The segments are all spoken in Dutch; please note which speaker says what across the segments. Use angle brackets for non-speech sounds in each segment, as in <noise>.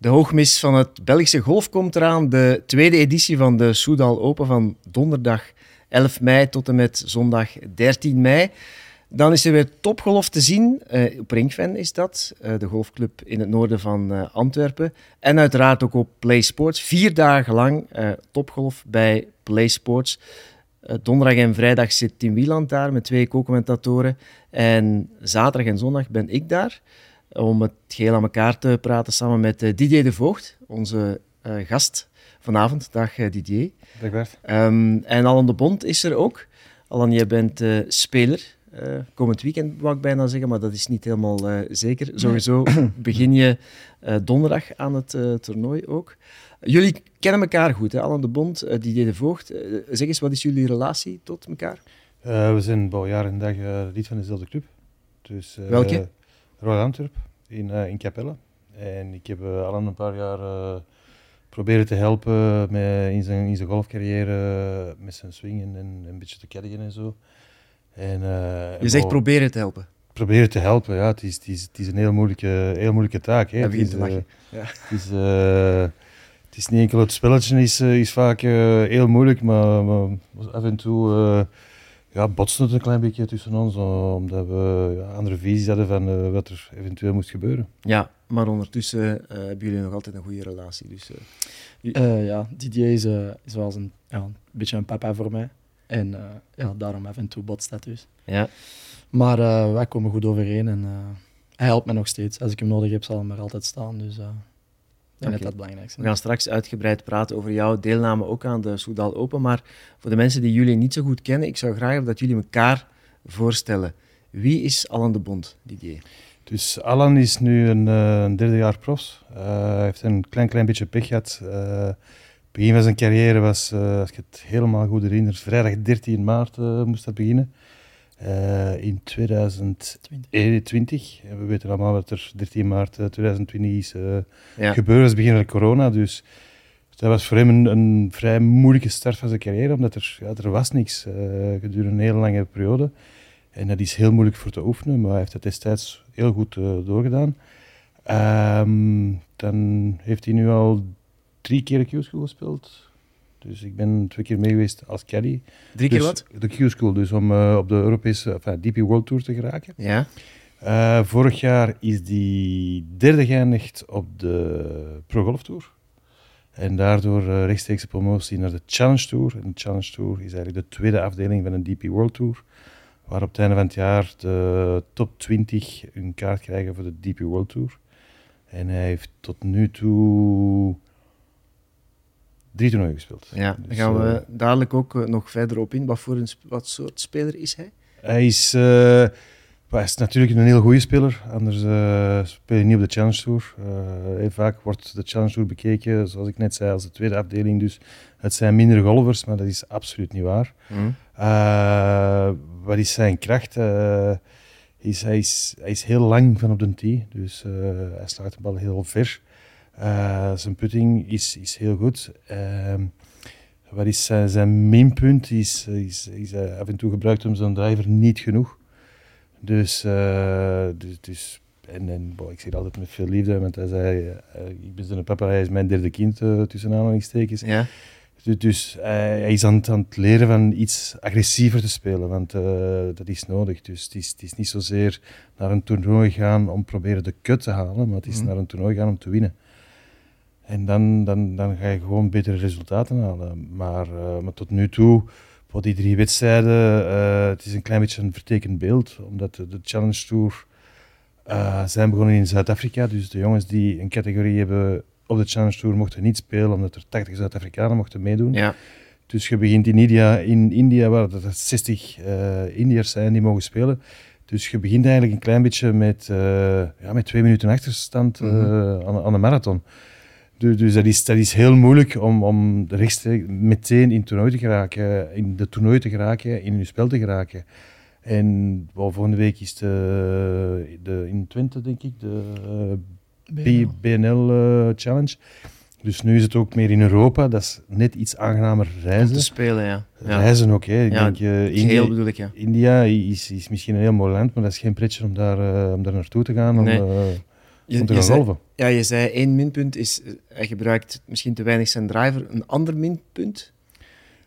Speaker 1: De hoogmis van het Belgische golf komt eraan. De tweede editie van de Soudal Open van donderdag 11 mei tot en met zondag 13 mei. Dan is er weer topgolf te zien. Uh, op Ringfen is dat, uh, de golfclub in het noorden van uh, Antwerpen. En uiteraard ook op Play Sports. Vier dagen lang topgolf bij Play Sports. donderdag en vrijdag zit Tim Wieland daar met twee co-commentatoren. En zaterdag en zondag ben ik daar om het geheel aan elkaar te praten samen met Didier de Voogd, onze gast vanavond. Dag Didier.
Speaker 2: Dag Bert.
Speaker 1: Um, en Alan de Bond is er ook. Alan, jij bent speler uh, komend weekend, wou ik bijna zeggen, maar dat is niet helemaal uh, zeker. Sowieso <clears throat> begin je donderdag aan het toernooi ook. Jullie kennen elkaar goed, hè? Alan de Bond, Didier de Voogd. zeg eens, wat is jullie relatie tot elkaar?
Speaker 2: we zijn al jaar en dag lid van dezelfde club. Dus,
Speaker 1: Welke?
Speaker 2: Royal Antwerp in, in Capelle. En ik heb Alan een paar jaar proberen te helpen met, in, zijn, in zijn golfcarrière, met zijn swingen en, een beetje te caddigen en zo.
Speaker 1: En, je zegt proberen te helpen.
Speaker 2: Proberen te helpen, ja. Het is, het is, het is een heel moeilijke, heel moeilijke taak. Hè.
Speaker 1: Het is, uh,
Speaker 2: ja. het, is, uh, het is niet enkel het spelletje is, is vaak heel moeilijk, maar, maar, af en toe ja, botste het een klein beetje tussen ons, omdat we ja, andere visies hadden van wat er eventueel moest gebeuren.
Speaker 1: Ja, maar ondertussen hebben jullie nog altijd een goede relatie. Dus,
Speaker 3: ja, Didier is, is wel een, ja, een beetje een papa voor mij. En uh, ja, daarom af en toe botst dat dus.
Speaker 1: Ja.
Speaker 3: Maar uh, wij komen goed overeen en uh, hij helpt me nog steeds. Als ik hem nodig heb, zal hij er altijd staan. Dus denk dat dat belangrijk.
Speaker 1: We gaan straks uitgebreid praten over jouw deelname ook aan de Soudal Open. Maar voor de mensen die jullie niet zo goed kennen, ik zou graag dat jullie elkaar voorstellen. Wie is Alan de Bond, Didier?
Speaker 2: Dus Alan is nu een, een derde jaar profs. Hij heeft een klein, klein beetje pech gehad begin van zijn carrière was, uh, als ik het helemaal goed herinner, vrijdag 13 maart uh, moest dat beginnen. Uh, in 2020. En we weten allemaal wat er 13 maart 2020 is ja. gebeurd. Dat begin van corona. Dus dat was voor hem een, een, vrij moeilijke start van zijn carrière, omdat er, ja, er was niks gedurende een hele lange periode. En dat is heel moeilijk voor te oefenen, maar hij heeft het destijds heel goed doorgedaan. Um, dan heeft hij nu al drie keer de Q-School gespeeld. Dus ik ben twee keer mee geweest als caddy.
Speaker 1: Drie
Speaker 2: keer
Speaker 1: dus wat?
Speaker 2: De Q-School, dus om uh, op de Europese, enfin, DP World Tour te geraken.
Speaker 1: Ja.
Speaker 2: Uh, vorig jaar is die derde geëindigd op de Pro Golf Tour. En daardoor uh, rechtstreeks promotie naar de Challenge Tour. En de Challenge Tour is eigenlijk de tweede afdeling van een DP World Tour. Waar op het einde van het jaar de top 20 een kaart krijgen voor de DP World Tour. En hij heeft tot nu toe drie toernooien gespeeld.
Speaker 1: Ja, dus, dan gaan we uh, dadelijk ook uh, nog verder op in. Wat, voor een, wat soort speler is hij?
Speaker 2: Hij is, uh, hij is natuurlijk een heel goede speler, anders speel je niet op de Challenge Tour. heel vaak wordt de Challenge Tour bekeken, zoals ik net zei, als de tweede afdeling. Dus het zijn minder golfers, maar dat is absoluut niet waar.
Speaker 1: Mm.
Speaker 2: wat is zijn kracht? Is, hij, is, hij is heel lang van op de tee, dus hij slaat de bal heel ver. Uh, zijn putting is, is heel goed. Uh, wat is zijn, zijn minpunt? Is, is, is uh, af en toe gebruikt hem zijn driver niet genoeg. Dus, uh, dus, dus en, en boy, ik zeg altijd met veel liefde, want hij zei, ik ben zijn papa, hij is mijn derde kind tussen aanhalingstekens.
Speaker 1: Ja.
Speaker 2: Dus, dus hij is aan, aan, het leren van iets agressiever te spelen, want dat is nodig. Dus het is, het is niet zozeer naar een toernooi gaan om proberen de kut te halen, maar het is mm. naar een toernooi gaan om te winnen. En dan, dan, dan ga je gewoon betere resultaten halen. Maar, uh, maar tot nu toe, voor die drie wedstrijden, uh, het is een klein beetje een vertekend beeld. Omdat de, de Challenge Tour uh, zijn begonnen in Zuid-Afrika. Dus de jongens die een categorie hebben op de Challenge Tour mochten niet spelen, omdat er 80 Zuid-Afrikanen mochten meedoen.
Speaker 1: Ja.
Speaker 2: Dus je begint in India, in India waar er 60 Indiërs zijn die mogen spelen. Dus je begint eigenlijk een klein beetje met, ja, met twee minuten achterstand mm -hmm. aan, aan een marathon. Dus, dus dat, is, dat is heel moeilijk om, om rechtstreeks meteen in, het toernooi te geraken, in de toernooi te geraken, in je spel te geraken. En well, volgende week is de, de, in Twente, denk ik, de uh, BNL uh, Challenge. Dus nu is het ook meer in Europa. Dat is net iets aangenamer reizen. Om
Speaker 1: te spelen, ja.
Speaker 2: Reizen ook, hè. Ik
Speaker 1: ja,
Speaker 2: denk, uh,
Speaker 1: India, bedoel ik, ja.
Speaker 2: India is, is misschien een heel mooi land, maar dat is geen pretje om daar, uh, om daar naartoe te gaan. Om,
Speaker 1: nee.
Speaker 2: Te
Speaker 1: je zei-. Ja, je zei één minpunt is, eh, hij gebruikt misschien te weinig zijn driver. Een ander minpunt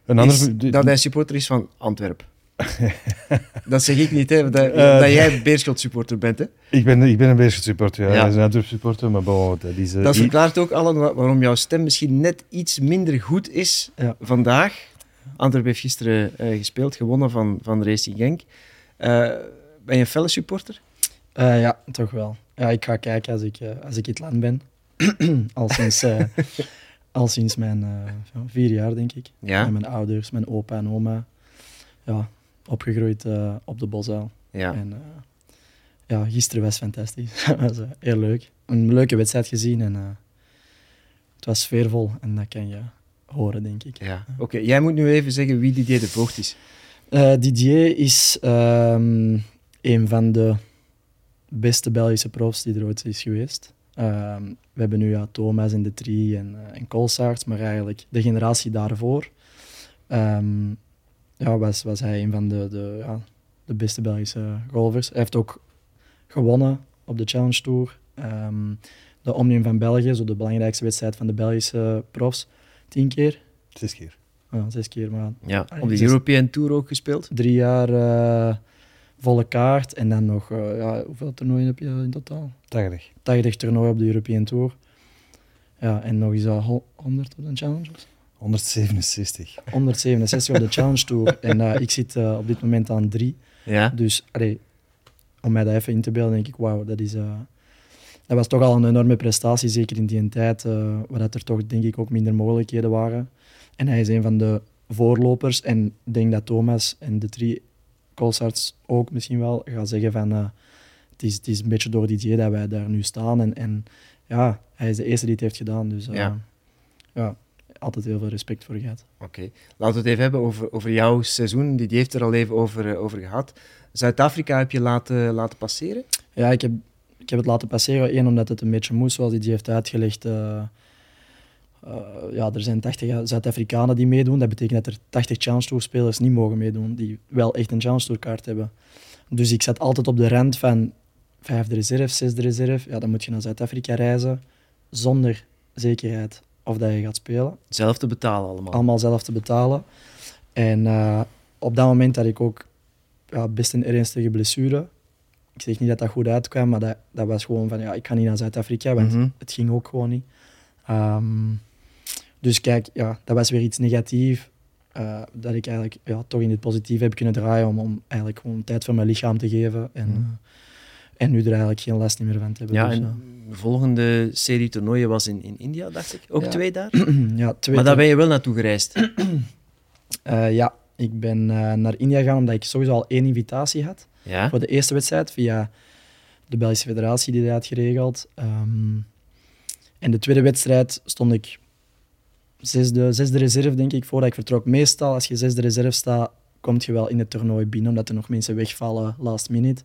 Speaker 2: Een ander,
Speaker 1: is dat hij supporter is van Antwerpen. <laughs> dat zeg ik niet, hè, dat,
Speaker 2: Eh,
Speaker 1: dat jij Beerschot supporter bent. Hè.
Speaker 2: ik, ben, ik ben een Beerschot supporter, ja.
Speaker 1: Ja.
Speaker 2: Hij is een Antwerp supporter, maar bon, dat is... eh,
Speaker 1: Dat verklaart ook, Alan, wa- waarom jouw stem misschien net iets minder goed is
Speaker 3: Ja.
Speaker 1: vandaag. Antwerpen heeft gisteren gespeeld, gewonnen van, van Racing Genk. Ben je een felle supporter?
Speaker 3: Eh, ja, toch wel. Ja, ik ga kijken als ik, eh, als ik in het land ben. <clears throat> al, sinds, eh, <laughs> al sinds mijn vier jaar, denk ik.
Speaker 1: Ja.
Speaker 3: Met mijn ouders, mijn opa en oma. Ja, opgegroeid op de Bosuil.
Speaker 1: ja.
Speaker 3: En ja, gisteren was fantastisch. <laughs> Was heel leuk. Een leuke wedstrijd gezien en het was sfeervol. En dat kan je horen, denk ik.
Speaker 1: ja. Oké, jij moet nu even zeggen wie Didier de Voogd is.
Speaker 3: Didier is ehm, een van de beste Belgische profs die er ooit is geweest. Ehm, we hebben nu ja, Thomas en De Trie en, eh en maar eigenlijk de generatie daarvoor ehm, ja, was, was hij een van de, de, ja, de beste Belgische golfers. Hij heeft ook gewonnen op de Challenge Tour. Ehm, de Omnium van België, zo de belangrijkste wedstrijd van de Belgische profs, tien keer.
Speaker 2: Zes keer.
Speaker 3: Ja, zes keer, maar
Speaker 1: Ja.
Speaker 3: Allee,
Speaker 1: Op de European Tour ook gespeeld.
Speaker 3: drie jaar eh, volle kaart en dan nog, eh, ja, hoeveel toernooien heb je in totaal?
Speaker 2: 80.
Speaker 3: 80 toernooien op de European Tour. Ja, en nog eens eh, ho- 100 op de Challenge.
Speaker 2: 167.
Speaker 3: 167 op de Challenge Tour. <laughs> En eh, ik zit eh, op dit moment aan drie.
Speaker 1: Ja.
Speaker 3: Dus allee, om mij dat even in te beelden, denk ik, wauw, dat is... eh, dat was toch al een enorme prestatie, zeker in die tijd, eh, waar dat er toch denk ik ook minder mogelijkheden waren. En hij is een van de voorlopers. En ik denk dat Thomas en de drie Colsarts ook misschien wel gaan zeggen van... eh, het, is, het is een beetje door Didier dat wij daar nu staan. En, en ja, hij is de eerste die het heeft gedaan. Dus eh,
Speaker 1: Ja.
Speaker 3: ja. altijd heel veel respect voor gehad.
Speaker 1: Oké. Laten we het even hebben over, over jouw seizoen. Didier heeft er al even over, eh, over gehad. Zuid-Afrika heb je laten, laten passeren.
Speaker 3: Ja, ik heb, ik heb het laten passeren. Eén, omdat het een beetje moest, zoals die heeft uitgelegd. Eh, ja, er zijn 80 Zuid-Afrikanen die meedoen. Dat betekent dat er 80 Challenge Tour spelers niet mogen meedoen, die wel echt een Challenge Tour kaart hebben. Dus ik zat altijd op de rand van vijfde reserve, zesde reserve. Ja, dan moet je naar Zuid-Afrika reizen zonder zekerheid of dat je gaat spelen
Speaker 1: Zelf te betalen allemaal.
Speaker 3: allemaal zelf te betalen. En eh, op dat moment had ik ook ja, best een ernstige blessure. Ik zeg niet dat dat goed uitkwam, maar dat, dat was gewoon van ja, ik ga niet naar Zuid-Afrika, want
Speaker 1: Mhm.
Speaker 3: het ging ook gewoon niet. Ehm, dus kijk, ja, dat was weer iets negatiefs. eh, dat ik eigenlijk ja, toch in het positief heb kunnen draaien om, om eigenlijk gewoon tijd voor mijn lichaam te geven. En, en nu er eigenlijk geen last meer van te hebben.
Speaker 1: Ja,
Speaker 3: Dus,
Speaker 1: en de volgende serie toernooien was in, in India, dacht ik. Ook
Speaker 3: Ja.
Speaker 1: twee daar. <clears throat>
Speaker 3: ja, twee
Speaker 1: Maar daar ben je wel naartoe gereisd. <clears throat>
Speaker 3: Eh, ja, ik ben eh, naar India gegaan omdat ik sowieso al één invitatie had.
Speaker 1: Ja.
Speaker 3: Voor de eerste wedstrijd via de Belgische Federatie die dat had geregeld. Ehm, en de tweede wedstrijd stond ik zesde, zesde reserve, denk ik, voordat ik vertrok. Meestal, als je zesde reserve staat, kom je wel in het toernooi binnen, omdat er nog mensen wegvallen last minute.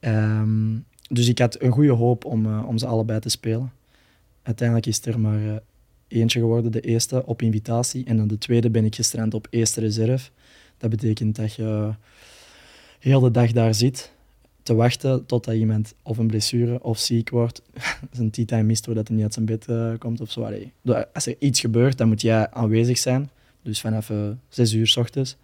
Speaker 3: Ehm, dus ik had een goede hoop om, eh, om ze allebei te spelen. Uiteindelijk is er maar eh, eentje geworden, de eerste, op invitatie. En dan de tweede ben ik gestrand op eerste reserve. Dat betekent dat je heel de dag daar zit te wachten totdat iemand of een blessure of ziek wordt, <laughs> zijn tea time mist doordat hij niet uit zijn bed eh, komt of zo. Allee, als er iets gebeurt, dan moet jij aanwezig zijn. Dus vanaf eh, zes uur s ochtends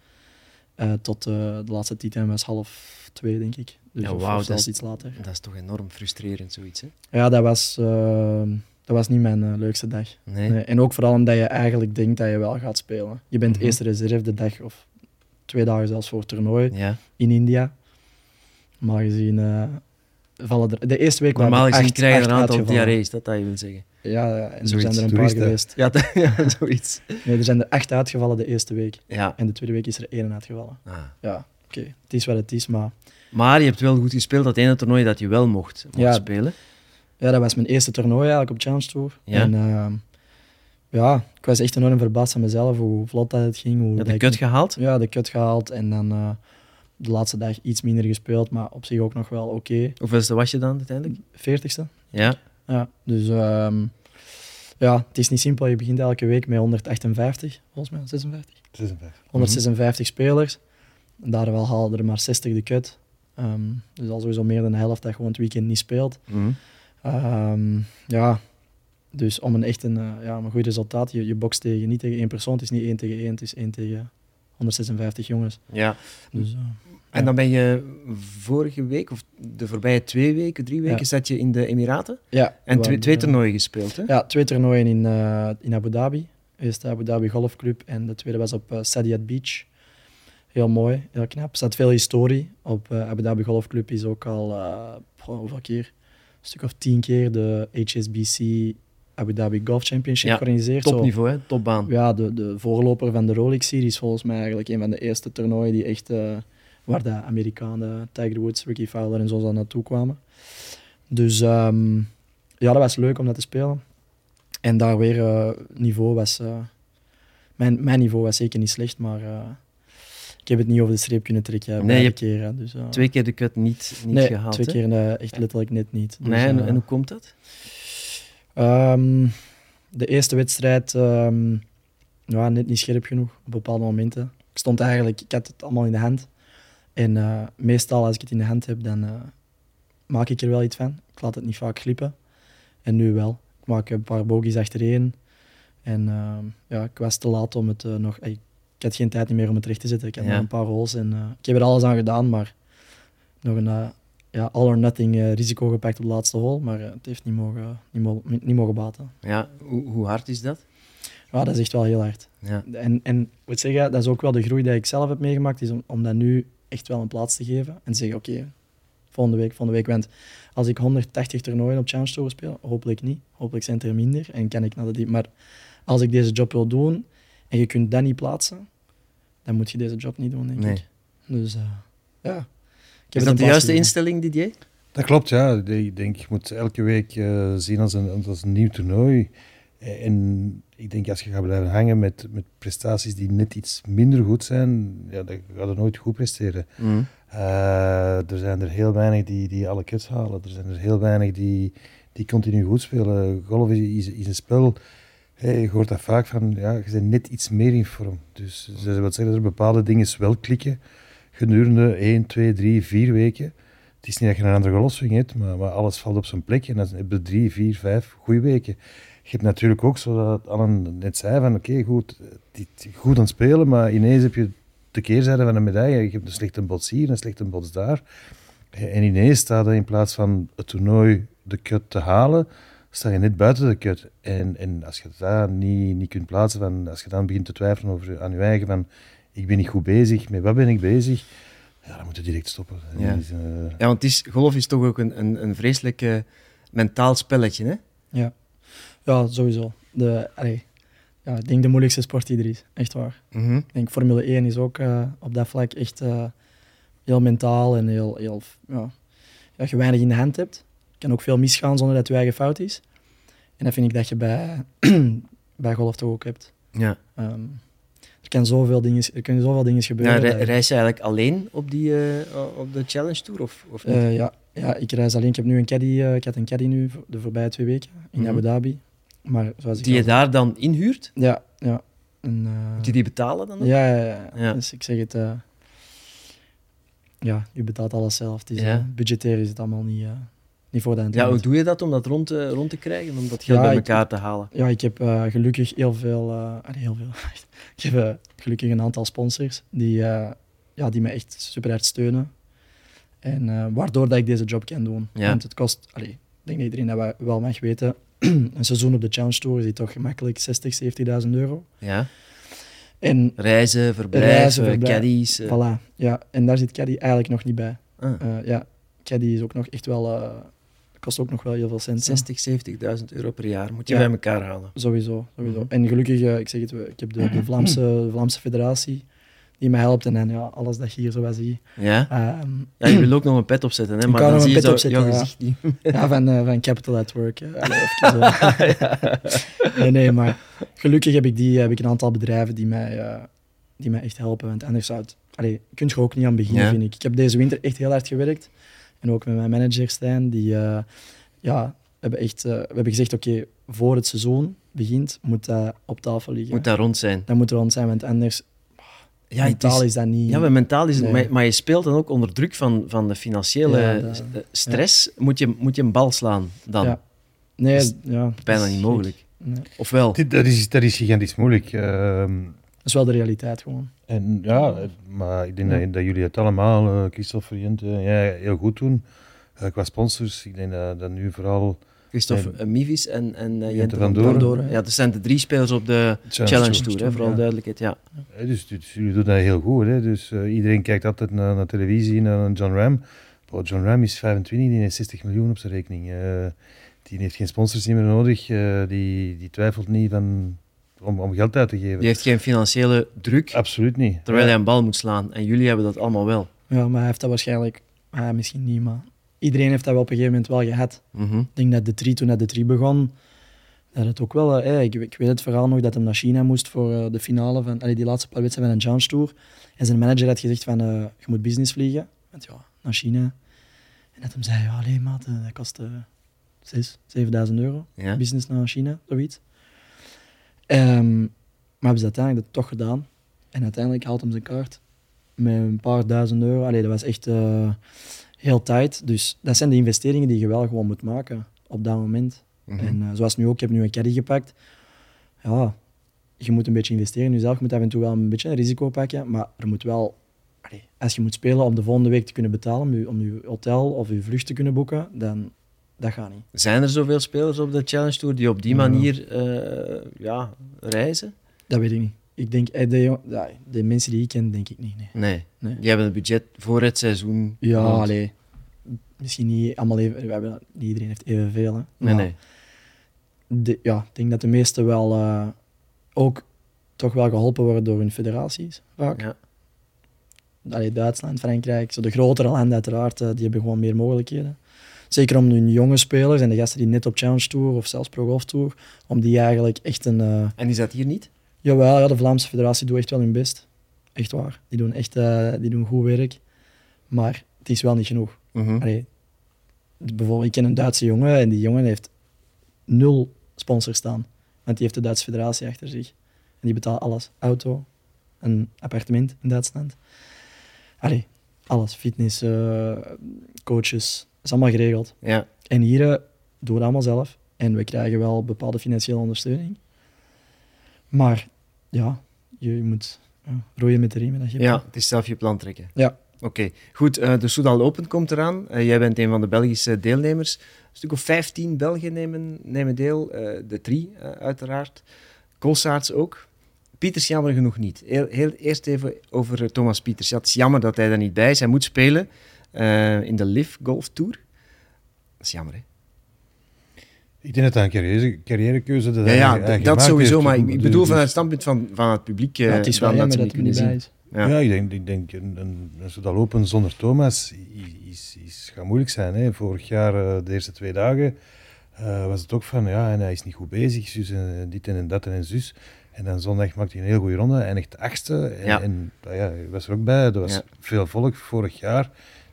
Speaker 3: eh, tot de laatste tea time was half twee, denk ik. Dus
Speaker 1: Ja, wauw, dat
Speaker 3: iets later.
Speaker 1: Dat is toch enorm frustrerend, zoiets, hè?
Speaker 3: Ja, dat was, dat was niet mijn leukste dag.
Speaker 1: Nee.
Speaker 3: Nee, en ook vooral omdat je eigenlijk denkt dat je wel gaat spelen. Je bent
Speaker 1: Mhm.
Speaker 3: eerste reserve de dag of twee dagen zelfs voor het toernooi
Speaker 1: Ja.
Speaker 3: in India. Maar gezien eh, vallen er... De eerste week waren
Speaker 1: Normaal
Speaker 3: er
Speaker 1: gezien krijg je een aantal diarrees, dat dat je wil zeggen.
Speaker 3: Ja, ja, en er zijn er een paar
Speaker 2: Toeristen.
Speaker 3: geweest.
Speaker 1: Ja, <laughs> ja zoiets.
Speaker 3: Nee, er zijn er echt uitgevallen de eerste week.
Speaker 1: Ja.
Speaker 3: En de tweede week is er één uitgevallen.
Speaker 1: Ah.
Speaker 3: Ja, oké. Het is wat het is, maar...
Speaker 1: Maar je hebt wel goed gespeeld, dat ene toernooi dat je wel mocht, mocht
Speaker 3: Ja.
Speaker 1: spelen.
Speaker 3: Ja, dat was mijn eerste toernooi eigenlijk op Challenge Tour.
Speaker 1: Ja.
Speaker 3: En ehm, ja, ik was echt enorm verbaasd van mezelf, hoe vlot dat het ging. Hoe
Speaker 1: Je had
Speaker 3: dat
Speaker 1: de
Speaker 3: ik-
Speaker 1: kut gehaald.
Speaker 3: Ja, de kut gehaald en dan eh, de laatste dag iets minder gespeeld, maar op zich ook nog wel oké.
Speaker 1: Hoeveelste was je dan uiteindelijk?
Speaker 3: Veertigste.
Speaker 1: Ja.
Speaker 3: Ja, dus ehm, ja, het is niet simpel. Je begint elke week met 158, volgens mij, 56.
Speaker 2: 56.
Speaker 3: 156 spelers. Daar wel halen er maar 60 de kut. Ehm, dus al sowieso meer dan de helft dat gewoon het weekend niet speelt.
Speaker 1: Mhm.
Speaker 3: Ehm, ja, dus om een echt een, eh, ja, een goed resultaat, je, je bokst tegen, niet tegen één persoon, het is niet één tegen één, het is één tegen 156 jongens.
Speaker 1: Ja.
Speaker 3: Dus, eh,
Speaker 1: En dan ben je vorige week, of de voorbije twee weken, drie weken, zat je in de Emiraten.
Speaker 3: ja,
Speaker 1: En
Speaker 3: we
Speaker 1: twee, twee
Speaker 3: eh,
Speaker 1: toernooien gespeeld, hè?
Speaker 3: Ja, twee toernooien in, eh, in Abu Dhabi. Eerst de Abu Dhabi Golf Club en de tweede was op eh Saadiyat Beach. Heel mooi, heel knap. Er staat veel historie. Op eh, Abu Dhabi Golf Club is ook al, hoeveel keer? Een stuk of tien keer de HSBC Abu Dhabi Golf Championship
Speaker 1: Ja,
Speaker 3: georganiseerd.
Speaker 1: Topniveau, hè? Topbaan.
Speaker 3: ja, de, de voorloper van de Rolex-series, volgens mij eigenlijk een van de eerste toernooien die echt, waar de Amerikanen, Tiger Woods, Ricky Fowler en zo zo naartoe kwamen. Dus ehm, ja, dat was leuk om dat te spelen. En daar weer, eh, niveau was, eh, mijn, mijn niveau was zeker niet slecht, maar eh, ik heb het niet over de streep kunnen trekken
Speaker 1: Nee, je
Speaker 3: keren. Dus,
Speaker 1: Twee keer de cut niet, niet
Speaker 3: nee,
Speaker 1: gehaald,
Speaker 3: twee keer echt letterlijk net niet. Dus,
Speaker 1: Nee, en, en hoe komt dat?
Speaker 3: Ehm, de eerste wedstrijd, ehm, ja, net niet scherp genoeg op bepaalde momenten. Ik stond eigenlijk, ik had het allemaal in de hand. En eh, meestal als ik het in de hand heb, dan eh, maak ik er wel iets van. Ik laat het niet vaak glippen. En nu wel. Ik maak een paar bogies achtereen. En ehm, ja, ik was te laat om het eh, nog... Ik, ik had geen tijd meer om het recht te zetten. Ik had
Speaker 1: Ja.
Speaker 3: nog een paar holes en ik heb er alles aan gedaan, maar nog een ja, all or nothing risico gepakt op de laatste hole. Maar het heeft niet mogen, niet, mogen, niet mogen baten.
Speaker 1: Ja, hoe, hoe hard is dat?
Speaker 3: Ja, dat is echt wel heel hard.
Speaker 1: Ja.
Speaker 3: En, en moet zeggen, dat is ook wel de groei die ik zelf heb meegemaakt, is om, om dat nu echt wel een plaats te geven. En zeggen, oké, volgende week, volgende week. Want als ik 180 toernooien op Challenge Tour speel, hopelijk niet. Hopelijk zijn het er minder en kan ik naar de diep. Maar als ik deze job wil doen en je kunt dat niet plaatsen, dan moet je deze job niet doen, denk
Speaker 1: Nee.
Speaker 3: ik. Dus eh, ja. Ik heb
Speaker 1: Is dat de juiste
Speaker 3: gegeven.
Speaker 1: instelling, Didier?
Speaker 2: Dat klopt, ja. Ik denk, je moet elke week eh, zien als een, als een nieuw toernooi. Eh, En ik denk, als je gaat blijven hangen met, met prestaties die net iets minder goed zijn, ja, dan ga je nooit goed presteren.
Speaker 1: Mhm.
Speaker 2: Eh, er zijn er heel weinig die, die alle cuts halen. Er zijn er heel weinig die, die continu goed spelen. Golf is, is, is een spel. Hey, je hoort dat vaak van, ja, je bent net iets meer in vorm. Dus wil zeggen dat er bepaalde dingen wel klikken gedurende 1, 2, 3, 4 weken. Het is niet dat je een andere golfswing hebt, maar, maar alles valt op zijn plek. En dan heb je drie, vier, vijf goede weken. Je hebt natuurlijk ook, zoals Allen net zei, van oké, goed, dit, goed aan het spelen, maar ineens heb je de keerzijde van een medaille. Je hebt een slechte bots hier, een slechte bots daar. En ineens staat er in plaats van het toernooi de cut te halen, sta je net buiten de cut. En, en als je dat niet, niet kunt plaatsen, van, als je dan begint te twijfelen over, aan je eigen, van ik ben niet goed bezig, met wat ben ik bezig? Ja, dan moet je direct stoppen.
Speaker 1: Ja.
Speaker 2: eh,
Speaker 1: Ja, want het is, golf is toch ook een, een, een vreselijk eh, mentaal spelletje, hè?
Speaker 3: Ja, ja sowieso. De, allee, ja, ik denk de moeilijkste sport die er is. Echt waar.
Speaker 1: Mhm.
Speaker 3: Ik denk Formule 1 is ook eh, op dat vlak echt eh, heel mentaal en heel, heel ja, dat je weinig in de hand hebt. kan ook veel misgaan zonder dat je eigen fout is. En dat vind ik dat je bij, <clears throat> bij golf toch ook hebt.
Speaker 1: Ja.
Speaker 3: Ehm, er, kan zoveel dingen, er kunnen zoveel dingen
Speaker 1: Ja,
Speaker 3: gebeuren.
Speaker 1: re-
Speaker 3: dat-
Speaker 1: reis je eigenlijk alleen op, die, eh, op de Challenge Tour? Of, of niet?
Speaker 3: Ja, ja, ik reis alleen. Ik heb nu een caddy. ik had een caddy nu de voorbije twee weken in
Speaker 1: Mhm.
Speaker 3: Abu Dhabi. Maar zoals ik
Speaker 1: die je
Speaker 3: al-
Speaker 1: daar dan inhuurt?
Speaker 3: Ja, ja. En, eh,
Speaker 1: Moet je die betalen dan? ook?
Speaker 3: Ja, ja, ja.
Speaker 1: Ja.
Speaker 3: Dus ik zeg het. eh, ja, je betaalt alles zelf. Het is,
Speaker 1: Ja.
Speaker 3: eh, budgetair is het allemaal niet, niet voor de hand.
Speaker 1: Ja, hoe doe je dat om dat rond te, rond te krijgen? Om dat geld
Speaker 3: Ja,
Speaker 1: bij
Speaker 3: ik-
Speaker 1: elkaar te halen?
Speaker 3: Ja, ik heb gelukkig heel veel. heel veel. <laughs> ik heb gelukkig een aantal sponsors die, ja, die me echt super hard steunen. En waardoor dat ik deze job kan doen.
Speaker 1: Ja.
Speaker 3: Want het kost, allee, ik denk dat iedereen dat wel mag weten, <clears throat> een seizoen op de Challenge Tour is toch gemakkelijk 60, 70.000 euro.
Speaker 1: Ja.
Speaker 3: En
Speaker 1: Reizen, verblijf,
Speaker 3: Reizen,
Speaker 1: eh, caddies. eh.
Speaker 3: voilà, ja, en daar zit Caddy eigenlijk nog niet bij.
Speaker 1: Ah,
Speaker 3: Eh, ja, Caddy is ook nog echt wel, eh, kost ook nog wel heel veel cent. hè.
Speaker 1: 60, 70.000 euro per jaar moet je
Speaker 3: Ja.
Speaker 1: bij elkaar halen.
Speaker 3: Sowieso, sowieso.
Speaker 1: Mhm.
Speaker 3: En gelukkig, ik zeg het, ik heb de, de, <clears throat> Vlaamse, de Vlaamse federatie die mij helpt en dan ja, alles dat je hier zo wat zie.
Speaker 1: Ja?
Speaker 3: Ehm,
Speaker 1: ja, je wil ook nog een pet opzetten, hè? Maar
Speaker 3: kan
Speaker 1: dan
Speaker 3: nog
Speaker 1: zie
Speaker 3: een
Speaker 1: je
Speaker 3: pet
Speaker 1: zo
Speaker 3: opzetten,
Speaker 1: jouw gezicht niet.
Speaker 3: ja, van, eh, van Capital at Work. Allee, even <laughs> <laughs> nee, nee, maar gelukkig heb ik, die, heb ik een aantal bedrijven die mij, eh, die mij echt helpen. Want anders zou het... Allee, kun je ook niet aan beginnen,
Speaker 1: Ja.
Speaker 3: vind ik. Ik heb deze winter echt heel hard gewerkt. En ook met mijn manager Stijn, die... eh, ja, hebben echt, we hebben gezegd, oké, voor het seizoen begint, moet dat op tafel liggen.
Speaker 1: Moet daar rond zijn.
Speaker 3: Dat moet rond zijn, want anders
Speaker 1: Ja,
Speaker 3: mentaal
Speaker 1: is-
Speaker 3: is, dat niet...
Speaker 1: Ja, maar mentaal is het,
Speaker 3: Nee.
Speaker 1: maar, maar je speelt dan ook onder druk van, van de financiële
Speaker 3: Ja, dat-
Speaker 1: eh, stress. Moet, je, moet je een bal slaan dan?
Speaker 3: Ja. Nee,
Speaker 1: is
Speaker 3: ja,
Speaker 1: Bijna
Speaker 3: dat is
Speaker 1: niet mogelijk.
Speaker 3: Nee.
Speaker 1: Ofwel?
Speaker 2: Dit- Dat is, dat is gigantisch moeilijk. Ehm,
Speaker 3: Dat is wel de realiteit gewoon.
Speaker 2: En ja, eh, maar ik denk
Speaker 3: Ja.
Speaker 2: dat, dat jullie het allemaal, eh Christophe, Jente, ja, heel goed doen. Eh, qua sponsors, ik denk dat, dat nu vooral
Speaker 1: Christophe
Speaker 2: Nee.
Speaker 1: Mivis en, en uh,
Speaker 2: Jente van Doren.
Speaker 1: Doren. Ja, dat zijn de drie spelers op de
Speaker 2: Challenge
Speaker 1: Challenge
Speaker 2: Tour.
Speaker 1: Tour, hè, voor alle
Speaker 3: ja.
Speaker 1: duidelijkheid. Ja.
Speaker 2: Dus, dus jullie doen dat heel goed. Hè? Dus, eh, iedereen kijkt altijd naar, naar televisie, naar John Ram. John Ram is 25, die heeft 60 miljoen op zijn rekening. Eh, die heeft geen sponsors meer nodig. Eh, die, die twijfelt niet van, om, om geld uit te geven.
Speaker 1: Die heeft geen financiële druk,
Speaker 2: Absoluut niet.
Speaker 1: terwijl
Speaker 2: Ja.
Speaker 1: hij een bal moet slaan. En jullie hebben dat allemaal wel.
Speaker 3: Ja, maar hij heeft dat waarschijnlijk... ah, misschien niet, maar... Iedereen heeft dat wel op een gegeven moment wel gehad.
Speaker 1: Mhm.
Speaker 3: Ik denk dat de drie, toen dat de drie begon, dat het ook wel... eh, ik, ik weet het verhaal nog, dat hij naar China moest voor eh, de finale van... allee, die laatste paar wedstrijden van een Challenge Tour. En zijn manager had gezegd van, eh, je moet business vliegen. Want ja, naar China. En dat hem zei, ja, alleen maat, eh, dat kost eh 6, 7000 euro.
Speaker 1: Ja.
Speaker 3: Business naar China, zoiets. Ehm, maar hebben ze uiteindelijk dat toch gedaan. En uiteindelijk haalt hem zijn kaart met een paar duizend euro. Allee, dat was echt eh, heel tight. Dus dat zijn de investeringen die je wel gewoon moet maken op dat moment.
Speaker 1: Mhm.
Speaker 3: En eh, zoals nu ook, ik heb nu een caddy gepakt. Ja, je moet een beetje investeren in jezelf. Je moet af en toe wel een beetje een risico pakken. Maar er moet wel, allee, als je moet spelen om de volgende week te kunnen betalen, om je, om je hotel of je vlucht te kunnen boeken, dan dat gaat niet.
Speaker 1: Zijn er zoveel spelers op de Challenge Tour die op die manier eh, ja, reizen?
Speaker 3: Dat weet ik niet. Ik denk, eh, de, ja, de mensen die ik ken, denk ik niet. Nee.
Speaker 1: Nee.
Speaker 3: Nee.
Speaker 1: Die hebben het budget voor het seizoen.
Speaker 3: Ja, allee. Misschien niet allemaal even. We hebben, niet iedereen heeft evenveel. Hè.
Speaker 1: Nee,
Speaker 3: Maar
Speaker 1: nee.
Speaker 3: de- ja, ik denk dat de meesten wel eh, ook toch wel geholpen worden door hun federaties. Vaak.
Speaker 1: Ja.
Speaker 3: Allee, Duitsland, Frankrijk, zo de grotere landen uiteraard, eh, die hebben gewoon meer mogelijkheden. Zeker om hun jonge spelers en de gasten die net op Challenge Tour of zelfs Pro Golf Tour, om die eigenlijk echt een...
Speaker 1: En is dat hier niet?
Speaker 3: Jawel, ja, de Vlaamse federatie doet echt wel hun best. Echt waar. Die doen echt eh, die doen goed werk. Maar het is wel niet genoeg.
Speaker 1: Mhm.
Speaker 3: Allee, bijvoorbeeld, ik ken een Duitse jongen en die jongen heeft nul sponsors staan. Want die heeft de Duitse federatie achter zich. En die betaalt alles. Auto, een appartement in Duitsland. Allee, alles. Fitness, eh, coaches. Is allemaal geregeld.
Speaker 1: Ja.
Speaker 3: En hier eh, doen we het allemaal zelf. En we krijgen wel bepaalde financiële ondersteuning. Maar ja, je moet ja, roeien met de riemen. Dat je
Speaker 1: ja, het is zelf je plan trekken.
Speaker 3: Ja.
Speaker 1: Oké, goed. eh, de Soudal Open komt eraan. Eh, jij bent een van de Belgische deelnemers. Een stuk of 15 Belgen nemen, nemen deel. eh, de drie, uiteraard. Kolsaerts ook. Pieters jammer genoeg niet. Heel, heel, eerst even over Thomas Pieters. Ja, het is jammer dat hij er niet bij is. Hij moet spelen in de LIV Golf Tour. Dat is jammer, hè?
Speaker 2: Ik denk dat dat een carrière, carrièrekeuze dat
Speaker 1: Ja, dat sowieso.
Speaker 2: heeft.
Speaker 1: Maar ik, ik bedoel
Speaker 2: dus-
Speaker 1: vanuit het standpunt van, van het publiek. eh,
Speaker 3: Ja, het is wel
Speaker 1: ze
Speaker 3: dat
Speaker 1: niet kunnen zien.
Speaker 3: bij is.
Speaker 1: Ja.
Speaker 2: Ja, ik denk, ik denk een, een, een Soudal Open zonder Thomas is, is, is, gaat moeilijk zijn. Hè. Vorig jaar, eh, de eerste twee dagen, eh, was het ook van, ja, en hij is niet goed bezig, zus en dit en dat en zus. En dan zondag maakte hij een heel goede ronde, eindigt achtste. En,
Speaker 1: Ja.
Speaker 2: en nou ja, hij was er ook bij, er was
Speaker 1: Ja.
Speaker 2: veel volk vorig jaar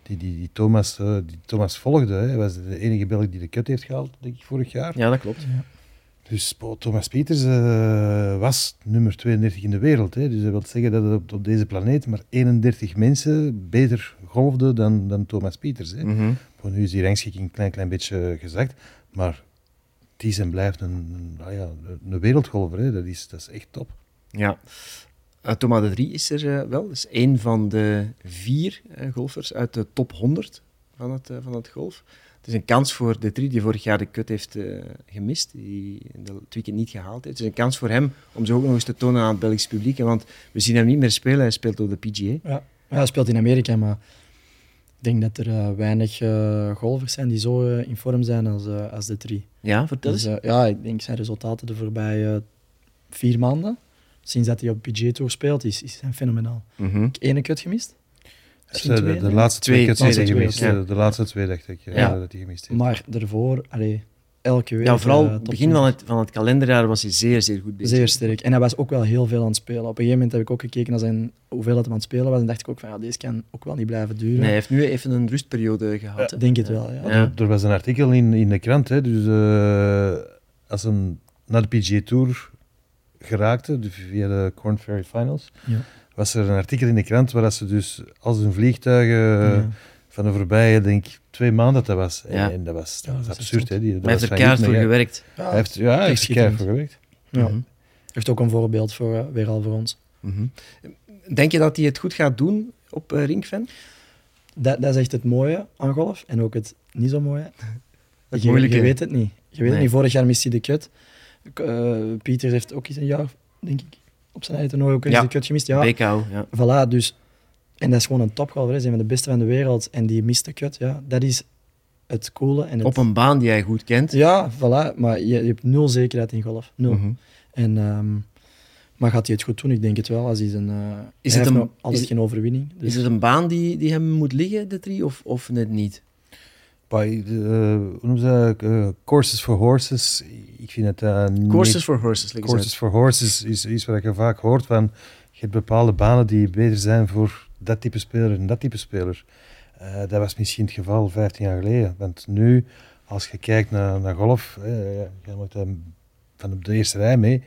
Speaker 2: die, die, die, Thomas, eh, die Thomas volgde. Hè. Hij was de enige Belg die de cut heeft gehaald, denk ik, vorig jaar.
Speaker 1: ja, dat klopt.
Speaker 2: Dus Paul Thomas Pieters eh, was nummer 32 in de wereld. Hè. Dus dat wil zeggen dat er op, op deze planeet maar 31 mensen beter golfden dan, dan Thomas Pieters. Hè.
Speaker 1: Mhm.
Speaker 2: Voor nu is die rangschikking een klein, klein beetje gezakt. Maar het is en blijft een, een, nou ja, een wereldgolfer. Hè. Dat, is, dat is echt top.
Speaker 1: Ja. Uh, Thomas de Drie is er eh, wel. Dat is één van de vier eh, golfers uit de top 100 van het, eh, van het golf. Het is een kans voor de Drie, die vorig jaar de cut heeft eh, gemist, die de- het weekend niet gehaald heeft. Het is een kans voor hem om zich ook nog eens te tonen aan het Belgisch publiek. Want we zien hem niet meer spelen, hij speelt op de PGA.
Speaker 3: Ja. Hij speelt in Amerika, maar ik denk dat er eh, weinig eh, golfers zijn die zo eh, in vorm zijn als, eh, als de drie.
Speaker 1: Ja, vertel
Speaker 3: Dus,
Speaker 1: eens.
Speaker 3: eh, ja, ik denk zijn resultaten de voorbije vier maanden, sinds dat hij op PGA Tour speelt, is, is zijn fenomenaal.
Speaker 1: Mhm.
Speaker 3: Ene cut gemist. Misschien
Speaker 2: Dus, eh, de,
Speaker 3: twee,
Speaker 2: de laatste
Speaker 1: Twee,
Speaker 2: twee, cuts
Speaker 1: twee, twee,
Speaker 2: gemist.
Speaker 1: ja.
Speaker 2: Eh, De laatste twee dacht ik eh,
Speaker 1: Ja.
Speaker 2: dat hij gemist heeft.
Speaker 3: Maar daarvoor, allee, elke week.
Speaker 1: Ja, vooral het
Speaker 3: top
Speaker 1: begin
Speaker 3: 20.
Speaker 1: van het, van het kalenderjaar was hij zeer, zeer goed bezig.
Speaker 3: Zeer sterk. En hij was ook wel heel veel aan het spelen. Op een gegeven moment heb ik ook gekeken naar zijn, hoeveel dat hij aan het spelen was. En dacht ik ook van, ja, deze kan ook wel niet blijven duren.
Speaker 1: Nee, hij heeft nu even een rustperiode gehad.
Speaker 3: Ik denk het wel, ja.
Speaker 1: Ja.
Speaker 2: Er, was een artikel in, in de krant, hè, dus eh, als een naar de PGA Tour geraakte, dus via de Corn Ferry Finals,
Speaker 3: Ja.
Speaker 2: was er een artikel in de krant waar dat ze dus als een vliegtuig eh,
Speaker 3: Ja.
Speaker 2: van de voorbije, denk ik, twee maanden dat dat was. En,
Speaker 1: Ja.
Speaker 2: en dat was, dat was absurd.
Speaker 3: echt
Speaker 2: Hè? Die, dat
Speaker 1: Hij heeft er keihard voor gewerkt.
Speaker 3: Ja,
Speaker 2: Hij heeft, ja, hij heeft er keihard voor gewerkt.
Speaker 3: ja. Heeft ook een voorbeeld voor, eh, weer al voor ons.
Speaker 1: Mhm. Denk je dat hij het goed gaat doen op uh, Ringfen?
Speaker 3: Dat, dat is echt het mooie aan golf. En ook het niet zo mooie.
Speaker 1: Het
Speaker 3: je,
Speaker 1: moeilijke.
Speaker 3: je weet het niet. Je weet
Speaker 1: Nee.
Speaker 3: het niet. Vorig jaar mist hij de cut. Uh, Pieters heeft ook eens een jaar, denk ik, op zijn eigen toernooi ook eens
Speaker 1: Ja.
Speaker 3: cut gemist. Ja,
Speaker 1: BKO, ja.
Speaker 3: voilà. Dus, en dat is gewoon een topgolfer. Hij is een van de beste van de wereld. En die mist de cut. Ja, dat is het coole. En het,
Speaker 1: Op een baan die hij goed kent.
Speaker 3: Ja, voilà. Maar je, je hebt nul zekerheid in golf. Nul.
Speaker 1: Mhm.
Speaker 3: En, ehm, maar gaat hij het goed doen? Ik denk het wel. Als hij zijn, uh,
Speaker 1: Is
Speaker 3: hij
Speaker 1: het een-
Speaker 3: altijd
Speaker 1: is-
Speaker 3: geen overwinning. Dus.
Speaker 1: Is het een baan die, die hem moet liggen, de drie, of, of net niet?
Speaker 2: Bij, hoe noemen ze dat? Uh, courses for horses. Ik vind het uh, niet-
Speaker 1: Courses for horses, ze
Speaker 2: Courses for horses is iets wat je vaak hoort van je hebt bepaalde banen die beter zijn voor dat type speler en dat type speler. Uh, dat was misschien het geval 15 jaar geleden. Want nu, als je kijkt naar, naar golf, je moet van op de eerste rij mee,